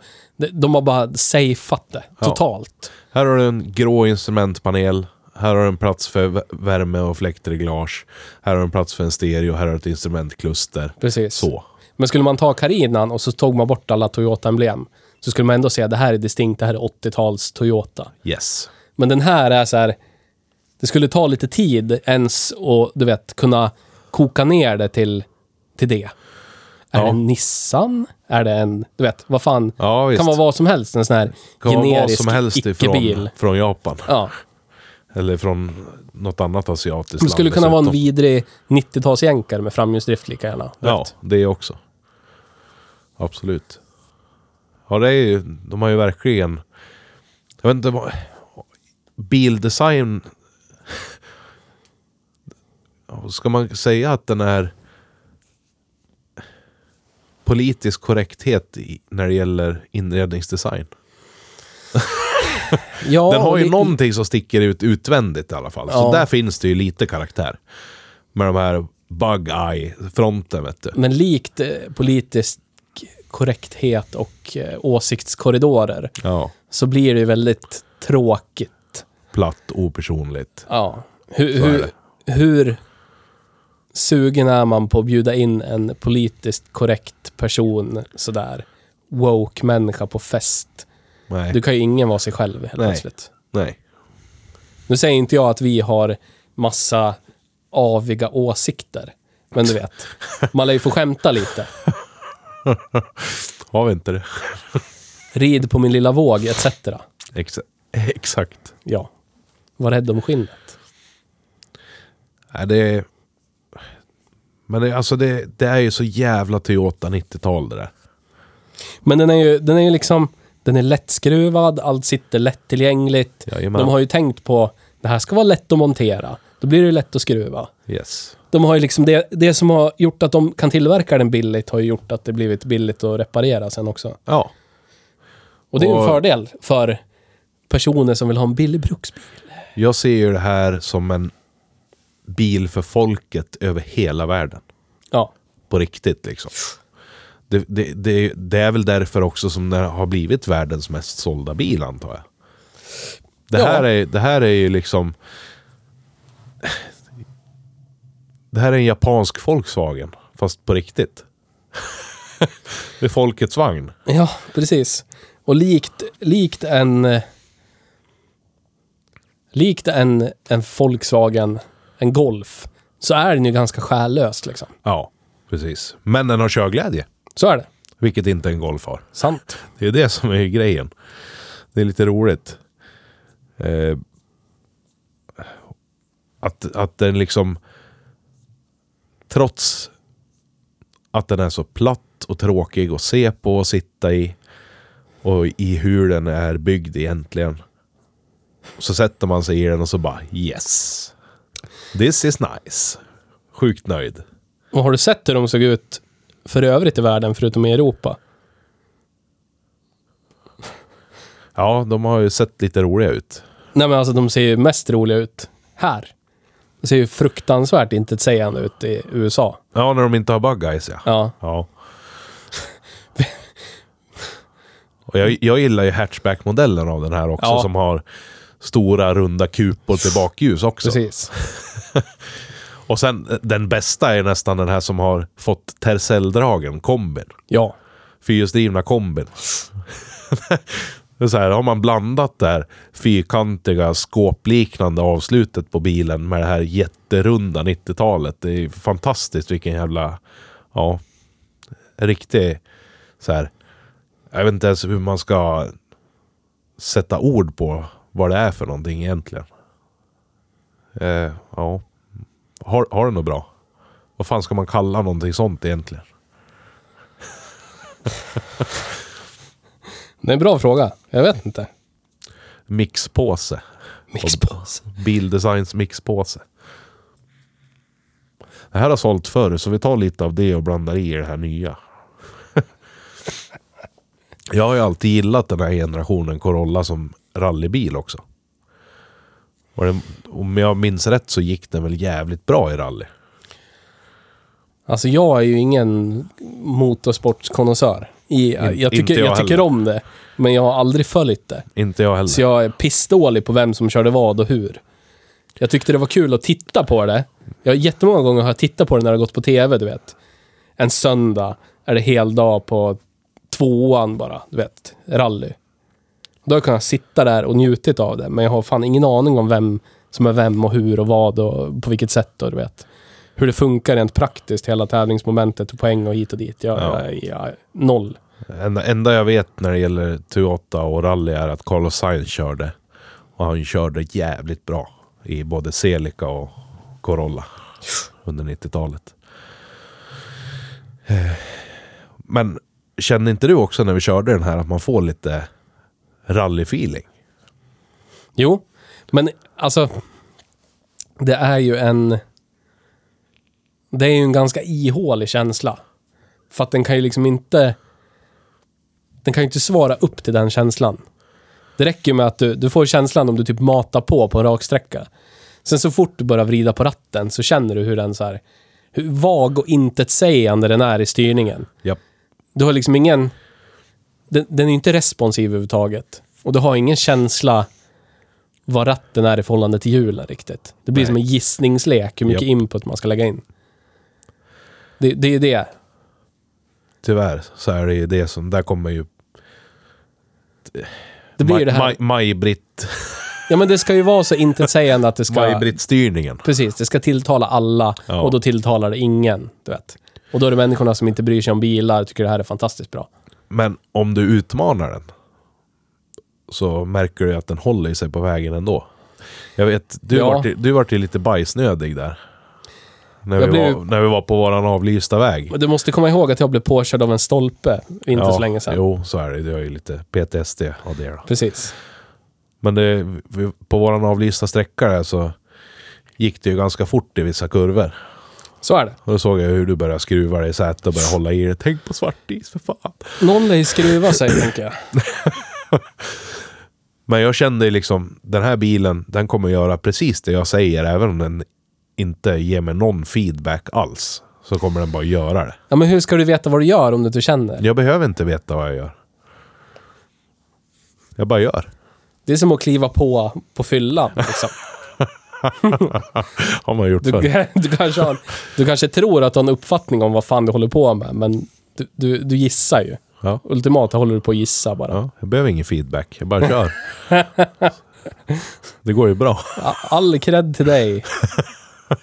de- har bara safeat det Ja. totalt. här har du en grå instrumentpanel. Här har du en plats för värme och fläktreglage. Här har du en plats för en stereo. Här har du ett instrumentkluster. Precis. Så. Men skulle man ta Karinan och så tog man bort alla Toyota-emblem så skulle man ändå säga det här är distinkt, det här är 80-tals Toyota. Yes. Men den här är så här... Det skulle ta lite tid ens och du vet, kunna koka ner det till, till det. Är Ja. det en Nissan? Är det en... Du vet, vad fan? Ja, kan vara vad som helst. En sån här kan vara vad generisk som helst ifrån från Japan. Ja. Eller från något annat asiatiskt Det skulle land kunna vara en vidrig 90-talsjänkare med framhjulsdrift lika gärna. Ja, Vet. det också. Absolut. Ja, det är ju, de har ju verkligen... Jag vet inte vad... Bildesign... *laughs* Ska man säga att den är politisk korrekthet i, när det gäller inredningsdesign. *laughs* Ja, Den har ju det- någonting som sticker ut utvändigt i alla fall. Så Ja. där finns det ju lite karaktär. Med de här bug eye-fronten vet du. Men likt eh, politisk korrekthet och eh, åsiktskorridorer Ja. så blir det ju väldigt tråkigt. Platt, opersonligt. Ja. Hur, hur, hur sugen är man på att bjuda in en politiskt korrekt person sådär woke-människa på fest? Nej. Du kan ju ingen vara sig själv helt Nej. plötsligt. Nej. Nu säger inte jag att vi har massa aviga åsikter. Men du vet, man lär ju få skämta lite. *laughs* Har vi inte det? Rid på min lilla våg, etc. Exa exakt. Ja. Var rädd om skinnet. Nej, det är... Men det, alltså det, det är ju så jävla Toyota 90-tal det där. Men den är ju, den är ju liksom, den är lättskruvad, allt sitter lättillgängligt. Jajamän. De har ju tänkt på, det här ska vara lätt att montera. Då blir det ju lätt att skruva. Yes. De har ju liksom det, det som har gjort att de kan tillverka den billigt har ju gjort att det blivit billigt att reparera sen också. Ja. Och det är ju en Och- fördel för personer som vill ha en billig bruksbil. Jag ser ju det här som en bil för folket över hela världen. Ja. På riktigt liksom. Det, det, det, det är väl därför också som det har blivit världens mest sålda bil antar jag. Det Ja. här, är, det här är ju liksom... Det här är en japansk Volkswagen, fast på riktigt. *laughs* det är folkets vagn. Ja, precis. Och likt, likt en... eh, Likt en, en Volkswagen, en Golf, så är den ju ganska själlös liksom. Ja, precis. Men den har körglädje, Så är det. vilket inte en Golf har. Sant. Det är det som är grejen. Det är lite roligt. Eh, att, att den liksom... Trots att den är så platt och tråkig att se på och sitta i. Och i hur den är byggd egentligen. Så sätter man sig i den och så bara yes. This is nice. Sjukt nöjd. Och har du sett hur de såg ut för övrigt i världen, förutom i Europa? Ja, de har ju sett lite roliga ut. Nej men alltså de ser ju mest roliga ut här. De ser ju fruktansvärt intetsägande ut i USA. Ja, när de inte har bug eyes ja. Ja. Ja. Och jag, jag gillar ju hatchback-modellen av den här också Ja. som har stora runda kupor till bakljus också. Precis. *laughs* Och sen den bästa är nästan den här som har fått Tercel-dragen, kombin. Ja. Fyrhjulsdrivna kombin det är så här, har man blandat det här fyrkantiga skåpliknande avslutet på bilen med det här jätterunda 90-talet. Det är fantastiskt vilken jävla, ja, riktig så här. Jag vet inte ens hur man ska sätta ord på vad det är för någonting egentligen. Eh, ja. Har, har det något bra? Vad fan ska man kalla någonting sånt egentligen? *laughs* Det är en bra fråga. Jag vet inte. Mixpåse. Mixpåse. Bildesigns mixpåse. Det här har sålt förr, så vi tar lite av det och blandar i det här nya. *laughs* Jag har ju alltid gillat den här generationen Corolla som rallybil också. Och den, om jag minns rätt så gick den väl jävligt bra i rally. Alltså jag är ju ingen motorsportskonnässör. I, jag, inte tycker, jag jag, tycker om det, men jag har aldrig följt det. Inte jag heller. Så jag är pissdålig på vem som körde vad och hur. Jag tyckte det var kul att titta på det. Jag jättemånga gånger har jag tittat på det när det har gått på tv, du vet. En söndag är det hel dag på tvåan bara, du vet. Rally. Då har jag kunnat sitta där och njutit av det, men jag har fan ingen aning om vem som är vem och hur och vad och på vilket sätt och du vet. Hur det funkar rent praktiskt, hela tävlingsmomentet och poäng och hit och dit. Jag, Ja. jag, jag, noll. Enda, enda jag vet när det gäller Toyota och rally är att Carlos Sainz körde. Och han körde jävligt bra i både Celica och Corolla under 90-talet. Eh, Men kände inte du också när vi körde den här att man får lite rallyfeeling? Jo, men alltså... Det är ju en... Det är ju en ganska ihålig känsla. För att den kan ju liksom inte... Den kan ju inte svara upp till den känslan. Det räcker ju med att du, du får känslan om du typ matar på på en rak sträcka. Sen så fort du börjar vrida på ratten så känner du hur den så här... Hur vag och intetsägande den är i styrningen. Japp. Du har liksom ingen... Den, den är inte responsiv överhuvudtaget. Och du har ingen känsla vad ratten är i förhållande till hjulen riktigt. Det blir Nej. som en gissningslek hur mycket Japp. input man ska lägga in. Det, det är det. Tyvärr så är det ju det som... Där kommer ju... Det blir ju det här. Maj- Maj-Britt... Ja, men det ska ju vara så intetsägande att det ska... Maj-Britt-styrningen. Precis, det ska tilltala alla Ja. och då tilltalar det ingen, du vet. Och då är det människorna som inte bryr sig om bilar tycker det här är fantastiskt bra. Men om du utmanar den så märker du att den håller sig på vägen ändå. Jag vet, du, Ja. vart, ju- du vart ju lite bajsnödig där. När vi, blev- var, när vi var på våran avlysta väg. Men du måste komma ihåg att jag blev påkörd av en stolpe inte så länge sedan. Jo, så är det. Du har ju lite PTSD av det då. Precis. Men det, vi- på våran avlysta sträcka där så gick det ju ganska fort i vissa kurvor. Så är det. Och då såg jag hur du började skruva dig i sätet och började hålla i det. Tänk på svartis för fan. Någon lär ju skruva sig, tänker jag. *laughs* Men jag kände liksom, den här bilen, den kommer göra precis det jag säger, även om den inte ger mig någon feedback alls. Så kommer den bara göra det. Ja, men hur ska du veta vad du gör om du inte känner? Jag behöver inte veta vad jag gör. Jag bara gör. Det är som att kliva på på fyllan. Liksom. *laughs* Har man gjort Du, förr. *laughs* du, kanske har, du kanske tror att du har en uppfattning om vad fan du håller på med, men du, du, du gissar ju. Ja. Ultimat håller du på att gissa bara. Ja, jag behöver ingen feedback, jag bara kör. *laughs* det går ju bra. All cred till dig. *laughs*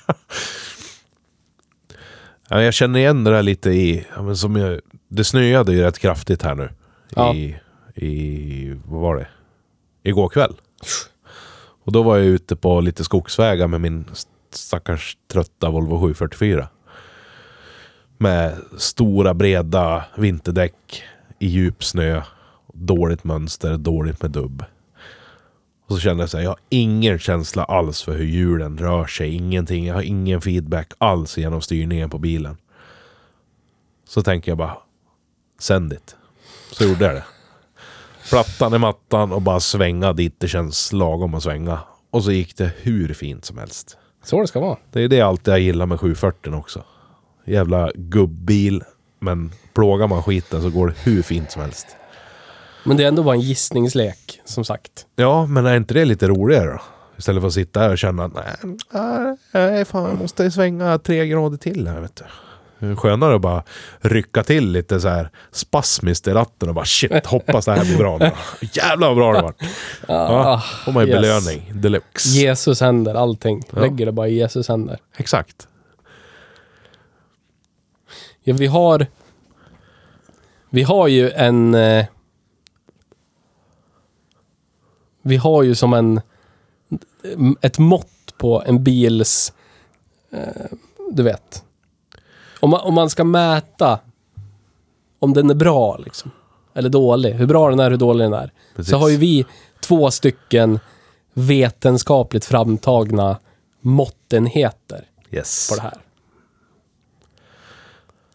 Ja, jag känner igen det där lite i... Ja, men som jag, det snöade ju rätt kraftigt här nu. Ja. I, I... Vad var det? Igår kväll. Och då var jag ute på lite skogsvägar med min stackars trötta Volvo 744. Med stora breda vinterdäck i djup snö. Dåligt mönster, dåligt med dubb. Och så kände jag så här, jag har ingen känsla alls för hur hjulen rör sig. Ingenting, jag har ingen feedback alls genom styrningen på bilen. Så tänker jag bara, sänd it. Så gjorde jag det. Plattan i mattan och bara svänga dit det känns lagom att svänga. Och så gick det hur fint som helst. Så det ska vara. Det är det alltid jag gillar med 740 också. Jävla gubbil. Men plågar man skiten så går det hur fint som helst. Men det är ändå bara en gissningslek, som sagt. Ja, men är inte det lite roligare då? Istället för att sitta här och känna att nej, fan, jag måste svänga tre grader till här vet du. Skönare att bara rycka till lite så här spasmiskt i ratten och bara shit, hoppas det här blir bra nu. *laughs* Jävlar vad bra det vart. Ja, får man ju yes. belöning deluxe. Jesus händer allting. Ja. Lägger det bara i Jesus händer. Exakt. Ja, vi har... Vi har ju en... Eh, vi har ju som en... Ett mått på en bils... Eh, du vet. Om man, om man ska mäta om den är bra liksom. Eller dålig. Hur bra den är, hur dålig den är. Precis. Så har ju vi två stycken vetenskapligt framtagna måttenheter Yes. på det här.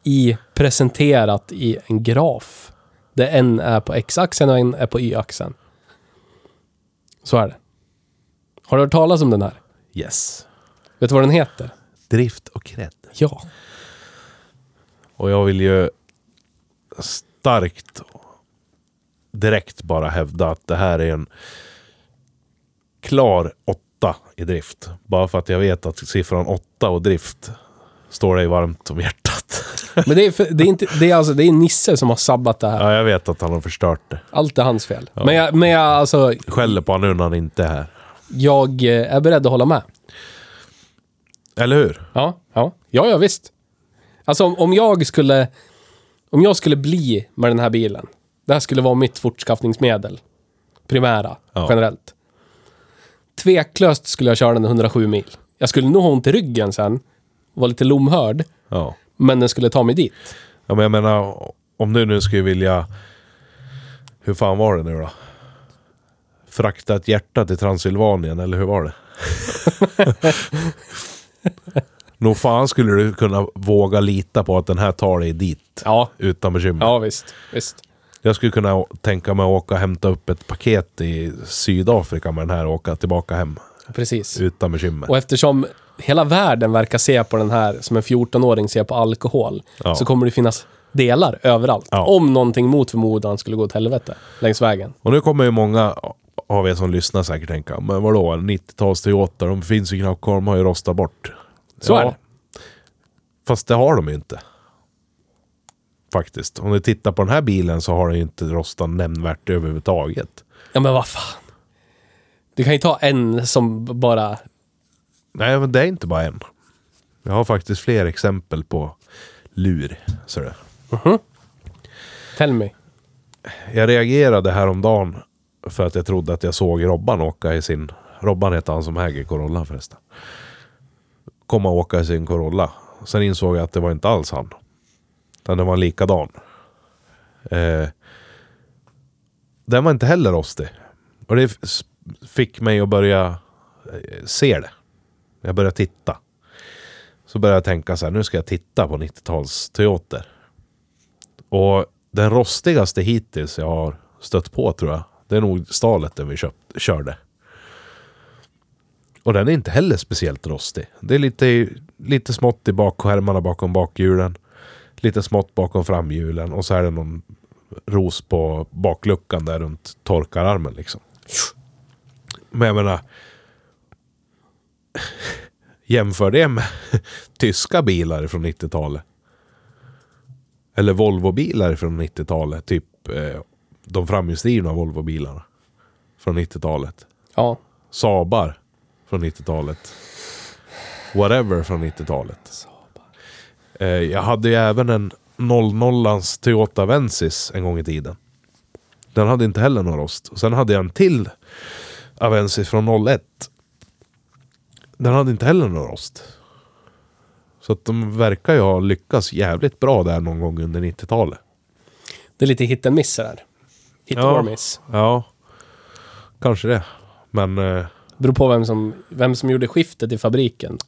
I, presenterat i en graf. Där en är på x-axeln och en är på y-axeln. Så är det. Har du hört talas om den här? Yes. Vet du vad den heter? Drift och cred. Ja. Och jag vill ju starkt direkt bara hävda att det här är en klar åtta i drift. Bara för att jag vet att siffran åtta och drift står dig varmt om hjärtat. Men det är, för, det är, inte, det är alltså det är Nisse som har sabbat det här. Ja, jag vet att han har förstört det. Allt är hans fel. Men, jag, men jag, alltså, Skäller på honom nu när han inte är här. jag eh, är beredd att hålla med. Eller hur? Ja, ja. Ja, ja visst. Alltså om, om jag skulle... Om jag skulle bli med den här bilen. Det här skulle vara mitt fortskaffningsmedel. Primära, Ja. generellt. Tveklöst skulle jag köra den 107 mil. Jag skulle nog ha ont i ryggen sen. Vara lite lomhörd. Ja. Men den skulle ta mig dit. ja men jag menar, om du nu skulle vilja... Hur fan var det nu då? Frakta ett hjärta till Transylvanien, eller hur var det? *laughs* Nog fan skulle du kunna våga lita på att den här tar dig dit. Ja. Utan bekymmer. Ja, visst. Visst. Jag skulle kunna tänka mig att åka och hämta upp ett paket i Sydafrika med den här och åka tillbaka hem. Precis. Utan bekymmer. Och eftersom hela världen verkar se på den här som en 14-åring ser på alkohol, Ja. så kommer det finnas delar överallt. Ja. Om någonting mot förmodan skulle gå åt helvete längs vägen. Och nu kommer ju många av er som lyssnar säkert tänka, men vadå, 90-tals Toyota, de finns ju knappt kvar, de har ju rostat bort. Så är det. Fast det har de ju inte. Faktiskt. Om du tittar på den här bilen så har den ju inte rostat nämnvärt överhuvudtaget. Ja, men vad fan. Du kan ju ta en som bara... Nej, men det är inte bara en. Jag har faktiskt fler exempel på lur. Så det. Tell me. Jag reagerade häromdagen för att jag trodde att jag såg Robban åka i sin... Robban heter han som äger Corolla förresten. Komma och åka i sin Corolla. Sen insåg jag att det var inte alls han. Utan den var likadan. Eh, den var inte heller rostig. Och det f- fick mig att börja eh, se det. Jag började titta. Så började jag tänka så här, nu ska jag titta på 90-tals-Toyoter. Och den rostigaste hittills jag har stött på tror jag, det är nog stalet den vi köpt, körde. Och den är inte heller speciellt rostig. Det är lite, lite smått i bakskärmarna bakom bakhjulen. Lite smått bakom framhjulen och så är det någon ros på bakluckan där runt torkararmen liksom. Men jag menar... Jämför det med *laughs* tyska bilar från 90-talet. Eller Volvo-bilar från 90-talet. Typ eh, de framhjulsdrivna Volvo-bilarna. Från 90-talet. Ja. Sabar från 90-talet. Whatever från 90-talet. Eh, jag hade ju även en 00ans Toyota Avensis en gång i tiden. Den hade inte heller någon rost. Och sen hade jag en till Avensis från 01. Den hade inte heller någon rost. Så att de verkar ju ha lyckats jävligt bra där någon gång under 90-talet. Det är lite hit and miss där. Hit Ja. or miss. Ja, kanske det. Men eh, Beror på vem som, vem som gjorde skiftet i fabriken.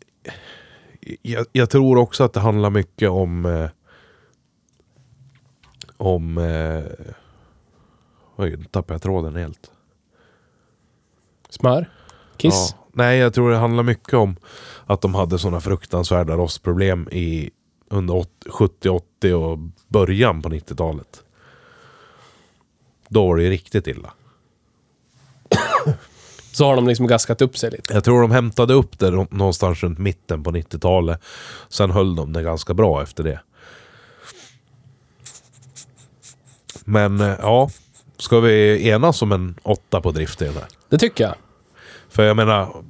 jag, jag tror också att det handlar mycket om... Eh, om... Eh, oj, nu tappade jag tråden helt. Smör. Kiss. Ja. Nej, jag tror det handlar mycket om att de hade sådana fruktansvärda rostproblem i under åt- 70-80 och början på 90-talet. Då var det ju riktigt illa. *coughs* Så har de liksom gaskat upp sig lite. Jag tror de hämtade upp det nå- någonstans runt mitten på 90-talet. Sen höll de det ganska bra efter det. Men eh, ja, ska vi enas om en åtta på drift i den här? Det tycker jag. För jag menar...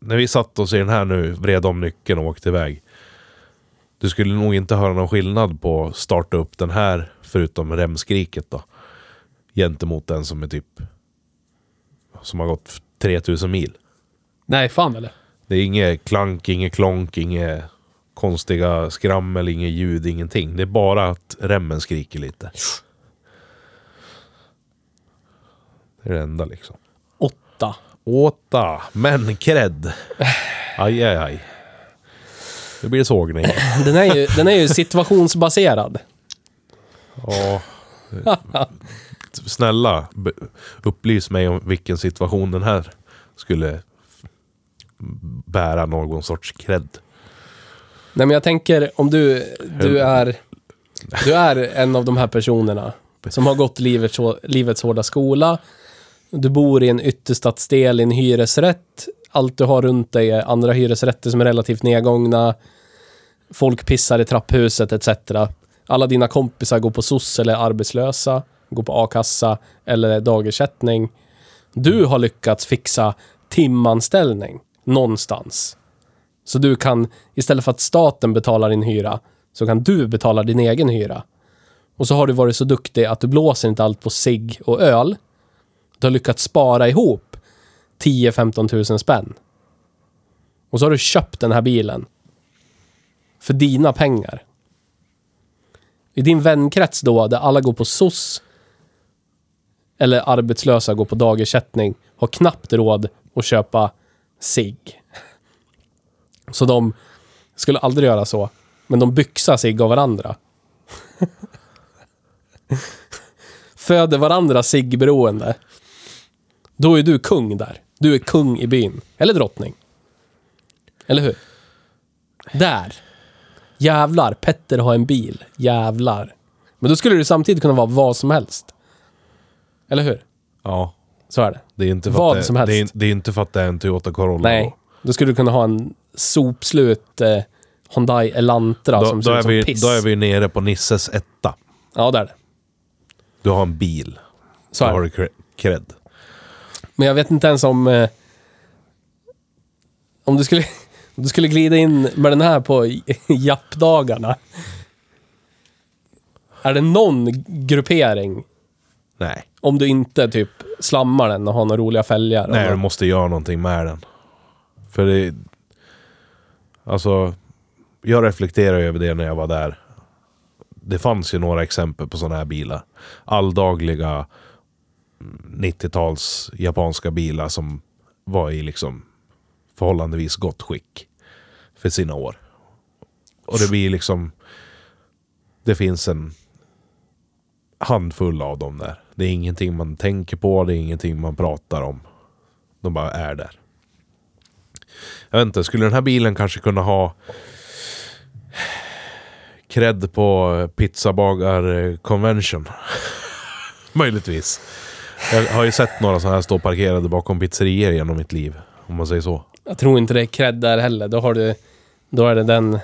När vi satt oss i den här nu, vred om nyckeln och åkte iväg. Du skulle nog inte höra någon skillnad på att starta upp den här, förutom remskriket då. Gentemot den som är typ... Som har gått 3000 mil. Nej, fan eller? Det är inget klank, inget klonk, inget konstiga skrammel, inget ljud, ingenting. Det är bara att remmen skriker lite. Det är det enda liksom. Åtta. Åta, men cred. Aj, aj, aj. Det blir sågning. *laughs* Den är ju, den är ju situationsbaserad. Ja. Snälla, upplys mig om vilken situation den här skulle bära någon sorts cred. Nej, men jag tänker om du, du är... Du är en av de här personerna som har gått livets, livets hårda skola. Du bor i en ytterstadsdel i en hyresrätt. Allt du har runt dig är andra hyresrätter som är relativt nedgångna. Folk pissar i trapphuset etc. Alla dina kompisar går på SOS eller är arbetslösa. Går på a-kassa eller dagersättning. Du har lyckats fixa timanställning någonstans. Så du kan, istället för att staten betalar din hyra, så kan du betala din egen hyra. Och så har du varit så duktig att du blåser inte allt på sig och öl. Du har lyckats spara ihop 10-15 tusen spänn. Och så har du köpt den här bilen. För dina pengar. I din vänkrets då, där alla går på SOS eller arbetslösa går på dagersättning, har knappt råd att köpa sig. Så de skulle aldrig göra så. Men de byxar sig av varandra. *laughs* Föder varandra ciggberoende. Då är du kung där. Du är kung i byn. Eller drottning. Eller hur? Där. Jävlar, Petter har en bil. Jävlar. Men då skulle du samtidigt kunna vara vad som helst. Eller hur? Ja, Så är det. det är inte för Vad att det, som helst. Det är, det är inte för att det är en Toyota Corolla. Nej. Då skulle du kunna ha en sopslut eh, Hyundai Elantra Då, som då, ser ut som vi, piss. då är vi nere på Nisses etta. Ja, där är det. Du har en bil. Så Då har det. du cre- cred. Men jag vet inte ens om... Eh, om du skulle, *laughs* om du skulle glida in med den här på *laughs* jappdagarna. Är det någon gruppering, Nej. om du inte typ slammar den och har några roliga fälgar? Nej, du måste göra någonting med den. För det... Alltså, jag reflekterar över det när jag var där. Det fanns ju några exempel på sådana här bilar. Alldagliga 90-tals japanska bilar som var i liksom förhållandevis gott skick för sina år. Och det blir liksom... Det finns en handfull av dem där. Det är ingenting man tänker på, det är ingenting man pratar om. De bara är där. Jag vet inte, skulle den här bilen kanske kunna ha cred på pizzabagar convention? *laughs* Möjligtvis. Jag har ju sett några sådana här stå parkerade bakom pizzerior genom mitt liv. Om man säger så. Jag tror inte det är cred där heller. Då har du... Då är det den...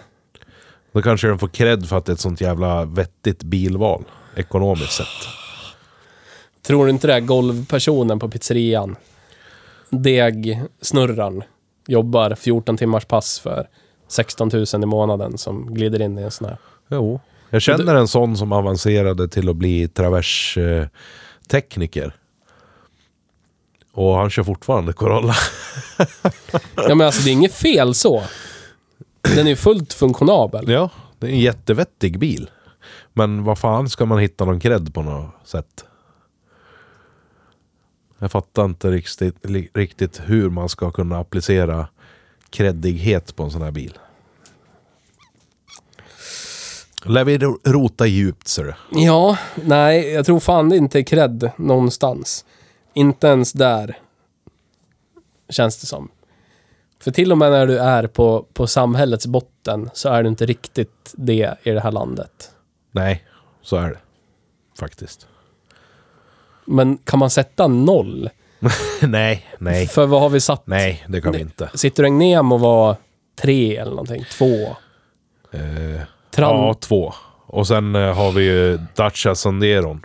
Då kanske den får cred för att det är ett sånt jävla vettigt bilval. Ekonomiskt sett. Tror du inte det är golvpersonen på pizzerian? Degsnurran. Jobbar 14 timmars pass för 16 000 i månaden som glider in i en sån här. Jo. Jag känner en sån som avancerade till att bli traverstekniker. Och han kör fortfarande Corolla. Ja men alltså det är inget fel så. Den är fullt funktionabel. ja, det är en jättevettig bil. Men vad fan ska man hitta någon cred på något sätt? Jag fattar inte riktigt, riktigt hur man ska kunna applicera creddighet på en sån här bil. Lär vi ro- rota djupt ser du. Ja, nej, jag tror fan det inte är cred någonstans. Inte ens där. Känns det som. För till och med när du är på, på samhällets botten så är du inte riktigt det i det här landet. Nej, så är det. Faktiskt. Men kan man sätta noll? *laughs* nej, nej, För vad har vi satt? nej, det kan vi inte. Citroën Nemo var tre eller någonting. Två. Eh, ja, två. Och sen eh, har vi ju Dacia Sanderon.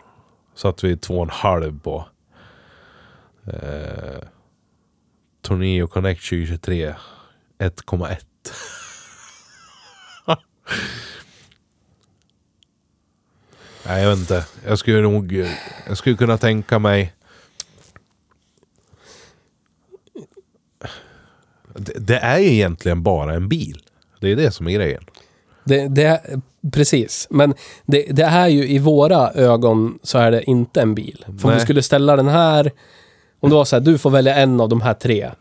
Så att vi är två och en halv på. Eh, Torneo Connect 2023. 1,1. *laughs* Nej, jag vet inte. Jag skulle nog... Jag skulle kunna tänka mig... Det, det är ju egentligen bara en bil. Det är det som är grejen. Det, det, precis, men det, det är ju i våra ögon så är det inte en bil. För om Nej. du skulle ställa den här, om det var så här, du får välja en av de här tre.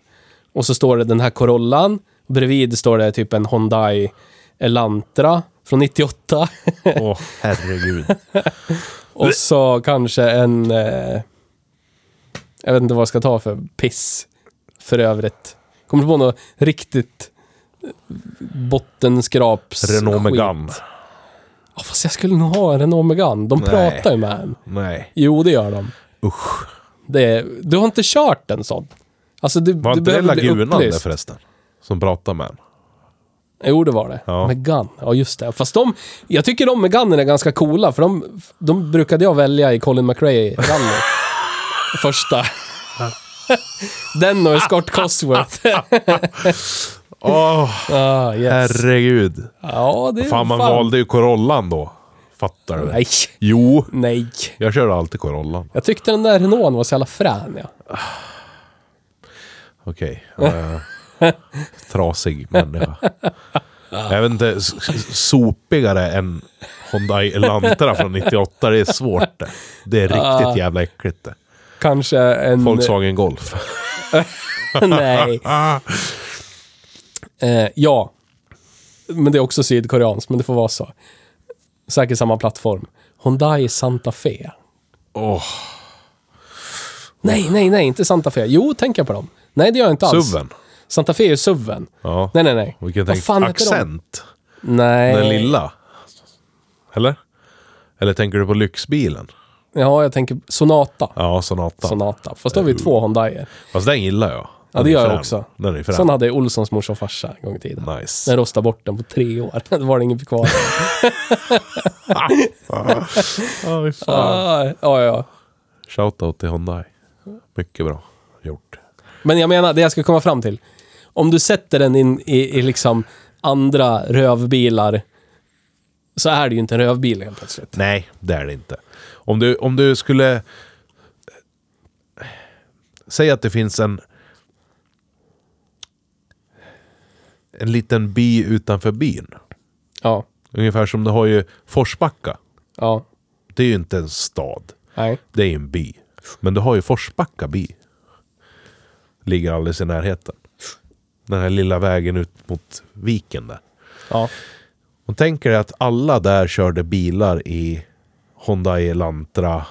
Och så står det den här Corollan, bredvid står det typ en Hyundai Elantra från 98. Åh, herregud. *laughs* och så kanske en, eh, jag vet inte vad jag ska ta för piss för övrigt. Kommer du på något riktigt bottenskraps Renault? Megane. Ja, fast jag skulle nog ha en Renault Megane. De Nej. pratar ju med en. Nej. Jo, det gör de. Usch. Det du har inte kört en sån? Alltså, du, Var du inte det Lagunan upplyst. förresten? Som pratade med en. Jo, det var det. Ja. Megane. Ja, just det. Fast de... Jag tycker de Meganerna är ganska coola, för de, de brukade jag välja i Colin McRae Rally. *laughs* Första. *laughs* Den och Scott Cosworth. *laughs* Åh, ah, yes. herregud. Ja, det är Fan, man valde ju Corollan då. Fattar du? Nej. Jo, Nej. jag körde alltid Corollan. Jag tyckte den där Renaulten var så jävla frän, ja. *sighs* Okej. Okay. *laughs* trasig människa. Jag vet inte, sopigare än Hyundai Elantra från 98. Det är svårt det. Det är riktigt jävla äckligt det. Kanske en... Volkswagen Golf. *laughs* Nej. Eh, ja. Men det är också sydkoreanskt, men det får vara så. Säkert samma plattform. Hyundai Santa Fe. Åh, Nej, nej, nej, inte Santa Fe. Jo, tänker jag på dem. Nej, det gör jag inte alls. SUVen. Santa Fe är SUVen. Ja. Nej, nej, nej. Vilken Vad fan heter de? Accent. Nej. Den lilla. Eller? Eller tänker du på lyxbilen? Ja, jag tänker Sonata. Ja, Sonata. Sonata. Fast då har vi två Hyundaier. Fast den gillar jag. Ja, det är gör jag frän. också. Den är frän. Sån hade Olssons morsa och farsa en gång i tiden. Nice. Den rostade bort den på tre år. *laughs* Då var det inget kvar. *laughs* Ja, fy fan. Ah, ja, ja. Shoutout till Hyundai. Mycket bra gjort. Men jag menar, det jag ska komma fram till. Om du sätter den in i, i liksom andra rövbilar så är det ju inte en rövbil helt plötsligt. Nej, det är det inte. Om du, om du skulle... Säg att det finns en... En liten by utanför byn. Ja, Ungefär som du har ju Forsbacka. ja, Det är ju inte en stad. nej. Det är ju en by. Men du har ju Forsbacka by. Ligger alldeles i närheten. Den här lilla vägen ut mot viken där. Ja, Och tänker dig att alla där körde bilar i Hyundai Elantra,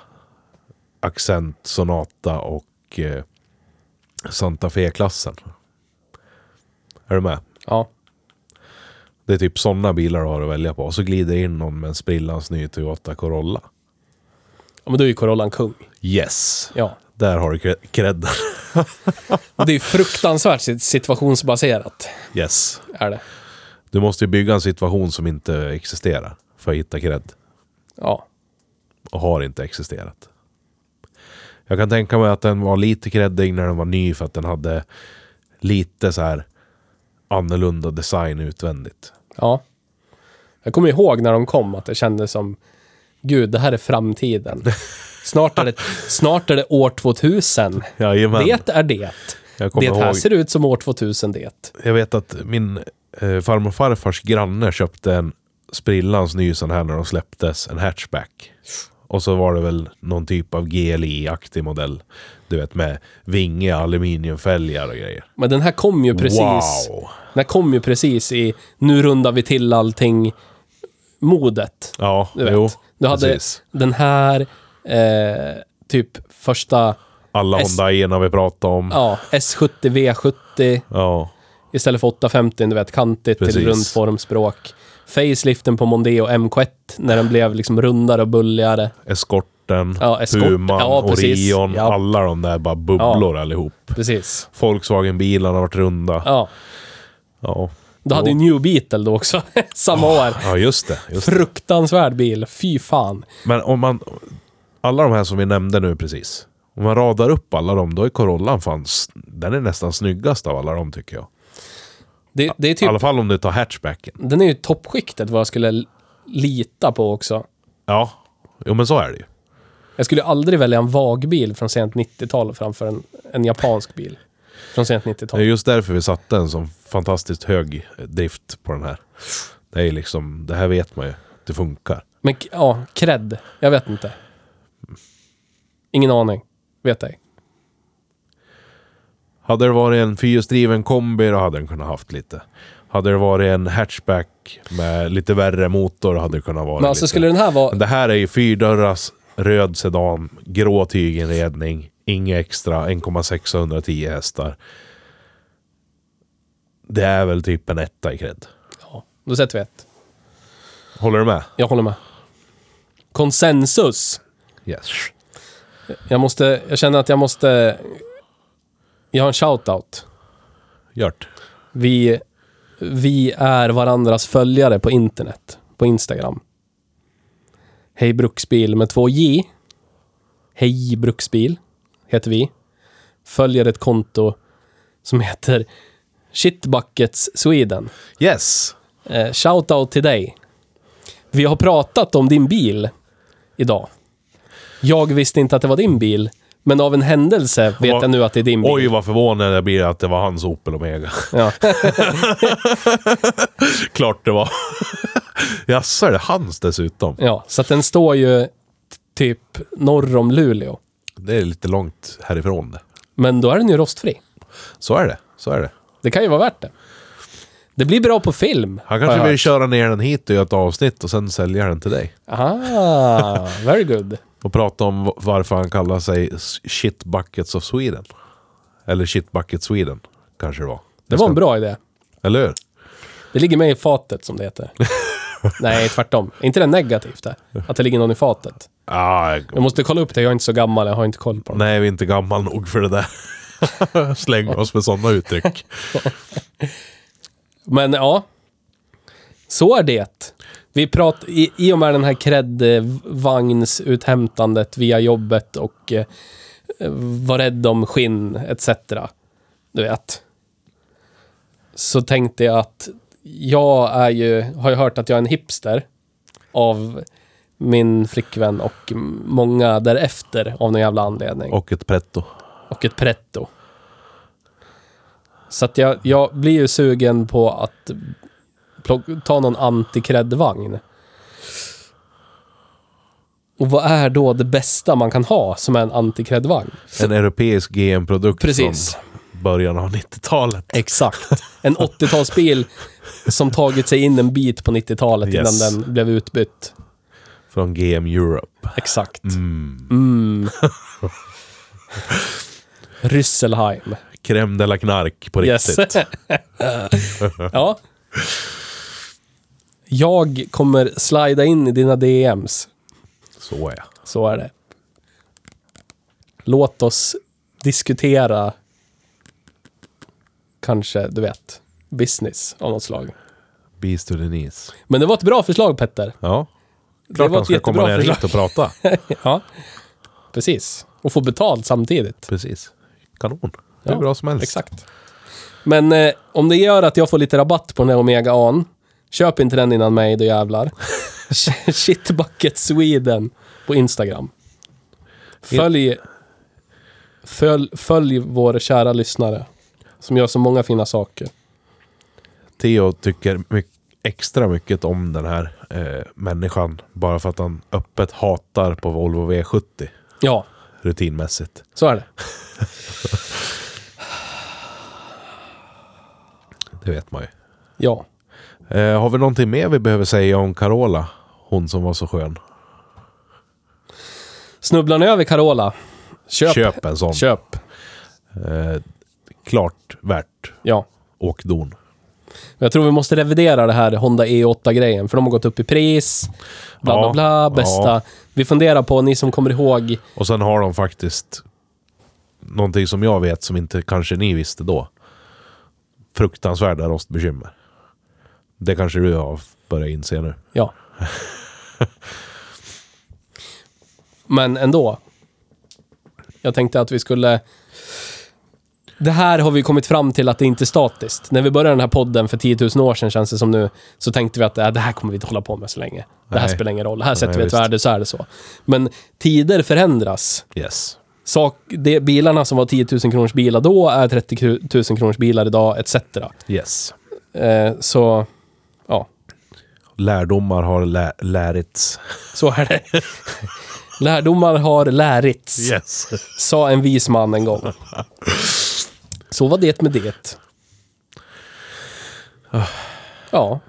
Accent, Sonata och eh, Santa Fe-klassen. Är du med? Ja. Det är typ sådana bilar du har att välja på. Och så glider in någon med en sprillans ny Toyota Corolla. ja men då är ju Corollan kung. Yes! Ja. Där har du cre- credden. *laughs* Det är fruktansvärt sit- situationsbaserat. Yes. Är det. Du måste ju bygga en situation som inte existerar för att hitta cred. Ja. och har inte existerat. Jag kan tänka mig att den var lite creddig när den var ny för att den hade lite så här annorlunda design utvändigt. Ja. Jag kommer ihåg när de kom att det kändes som Gud, det här är framtiden. *laughs* Snart är det, snart är det år 2000. Jajamän. Det är det. Det här ihåg. ser ut som år 2000 det. Jag vet att min eh, farmor och farfars granne köpte en sprillans ny sån här när de släpptes, en hatchback. Och så var det väl någon typ av GLI-aktig modell. Du vet med vinge, aluminiumfälgar och grejer. Men den här kom ju precis. Wow! Den här kom ju precis i nu rundar vi till allting modet. Ja, Du vet. jo. Du hade precis. den här eh, typ första Alla S- Hyundaierna vi pratade om. ja, S70 V70 Ja. istället för 850, du vet kantigt Precis. till rundformspråk. Faceliften på Mondeo MK1 när den blev liksom rundare och bulligare. Eskorten, Ja, Escort. Puman, Ja. Orion. Ja. Alla de där bara bubblor allihop. Precis. Volkswagen-bilarna har varit runda. Ja. Ja. Du hade ju New Beetle då också, *laughs* samma år. ja, just det. Just. Fruktansvärd bil, fy fan. Men om man... Alla de här som vi nämnde nu precis. Om man radar upp alla dem, då är Corollan fan... Den är nästan snyggast av alla dem tycker jag. Det, det är I typ, alla fall om du tar hatchbacken. den är ju toppskiktet vad jag skulle lita på också. Ja, jo men så är det ju. Jag skulle aldrig välja en vagbil från sent 90-tal framför en, en japansk bil. Från sent Det är 90-tal. just därför vi satte en sån fantastiskt hög drift på den här. Det är liksom... Det här vet man ju. Det funkar. Men ja, cred. Jag vet inte. Ingen aning. Vet ej. Hade det varit en fyrhjulsdriven kombi då hade den kunnat haft lite. Hade det varit en hatchback med lite värre motor hade det kunnat vara Men alltså lite. skulle den här vara... Men det här är ju fyrdörrars röd sedan, grå tyginredning, inget extra, 1,610 hästar. Det är väl typ en etta i cred. Ja, då sätter vi ett. Håller du med? Jag håller med. Konsensus. Yes. Jag måste... Jag känner att jag måste... Jag har en shoutout. Gjort. Vi, vi är varandras följare på internet. På Instagram. Hej Bruksbil med två J. Hej Bruksbil heter vi. Följer ett konto som heter Shitbuckets Sweden. Yes! Eh, shoutout till dig. Vi har pratat om din bil idag. Jag visste inte att det var din bil, men av en händelse vet jag nu att det är din bil. Oj vad förvånad jag blir att det var hans Opel Omega. Ja. *laughs* Klart det var. *laughs* *laughs* Jaså, är det hans dessutom? ja, så att den står ju typ norr om Luleå. Det är lite långt härifrån det. Men då är den ju rostfri. Så är det. Så är det. Det kan ju vara värt det. Det blir bra på film. Han kanske vill hört. köra ner den hit och göra ett avsnitt och sen sälja den till dig. Ah, very good. *laughs* Och prata om varför han kallar sig Shit Buckets of Sweden. Eller Shit Bucket Sweden, kanske det var. Det var en bra idé. Eller hur? Det ligger med i fatet som det heter. *laughs* *laughs* Nej, tvärtom. Är inte det negativt det? Att det ligger någon i fatet? Ah, Jag måste kolla upp det, jag är inte så gammal, jag har inte koll på det. nej, vi är inte gammal nog för det där. *laughs* Släng oss med sådana uttryck. *laughs* Men ja. Så är det. Vi prat, i, I och med den här kreddvagnsuthämtandet via jobbet och eh, var rädd om skinn etc. Du vet. Så tänkte jag att jag är ju, har ju hört att jag är en hipster av min flickvän och många därefter av någon jävla anledning. Och ett pretto. och ett pretto. Så att jag, jag blir ju sugen på att ta någon antikräddvagn. Och vad är då det bästa man kan ha som är en antikräddvagn? En europeisk GM-produkt Precis. från början av 90-talet. Exakt. *laughs* En 80-talsbil som tagit sig in en bit på 90-talet Yes. innan den blev utbytt. Från GM Europe. Exakt. Mm. Mm. *laughs* Rysselheim. Crème de la knark på Yes. riktigt. *laughs* ja. Jag kommer slida in i dina DMs. Så ja. Så är det. Låt oss diskutera kanske, du vet, business av något slag. Beast to the knees. Men det var ett bra förslag, Petter. Ja. Det Klart han ska komma ner förslag. hit och prata. *laughs* ja, precis. Och få betalt samtidigt. Precis. Kanon. Är Ja, bra som helst. Exakt. Men eh, om det gör att jag får lite rabatt på den här Omega An, köp inte den innan mig, då jävlar. *laughs* *laughs* Shitbucket Sweden på Instagram. Följ, följ, följ vår kära lyssnare. Som gör så många fina saker. Theo tycker mycket, extra mycket om den här eh, människan. Bara för att han öppet hatar på Volvo V70. Ja, Rutinmässigt. så är det. *sighs* Det vet man ju. Ja. Eh, har vi någonting mer vi behöver säga om Carola? Hon som var så skön. Snubblar ni över Carola? Köp. Köp en sån. Köp. Eh, klart värt Ja. åkdon. Jag tror vi måste revidera det här Honda E8-grejen, för de har gått upp i pris. Bla, bla, Ja, bla. Bästa. ja. Vi funderar på, ni som kommer ihåg, Och sen har de faktiskt någonting som jag vet som inte kanske ni visste då. Fruktansvärda rostbekymmer. Det kanske du har börjat inse nu. Ja. *laughs* Men ändå. Jag tänkte att vi skulle... Det här har vi kommit fram till att det inte är statiskt. När vi började den här podden för 10 000 år sedan, känns det som nu, så tänkte vi att äh, det här kommer vi inte hålla på med så länge. Det här Nej. spelar ingen roll. Här sätter vi ett visst. värde, så är det så. Men tider förändras. Yes. Sak, det, bilarna som var 10 000 kronors bilar då är 30 000 kronors bilar idag, etc. Yes. Eh, så, ja. Lärdomar har lä lärits. Så är det. Lärdomar har lärits, Yes. sa en vis man en gång. *laughs* Så var det med det. Ja,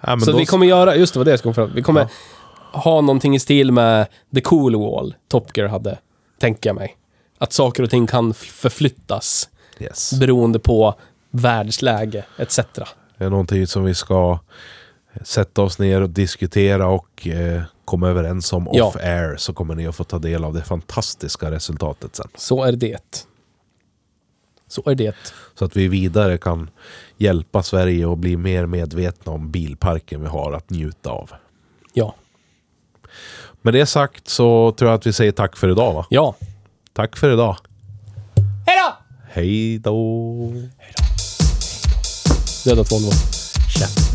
Ja, så då- vi kommer göra, just det var det jag kom fram Vi kommer ha någonting i stil med The Cool Wall Top Gear hade, tänker jag mig. Att saker och ting kan förflyttas Yes. beroende på världsläge etc. Det är någonting som vi ska sätta oss ner och diskutera och eh, komma överens om Ja. off air. Så kommer ni att få ta del av det fantastiska resultatet sen. Så är det. Så är det. Så att vi vidare kan hjälpa Sverige att bli mer medvetna om bilparken vi har att njuta av. Ja. Med det sagt så tror jag att vi säger tack för idag va? Ja. Tack för idag. Hej då! Hej då! Dödat Volvo. Käft.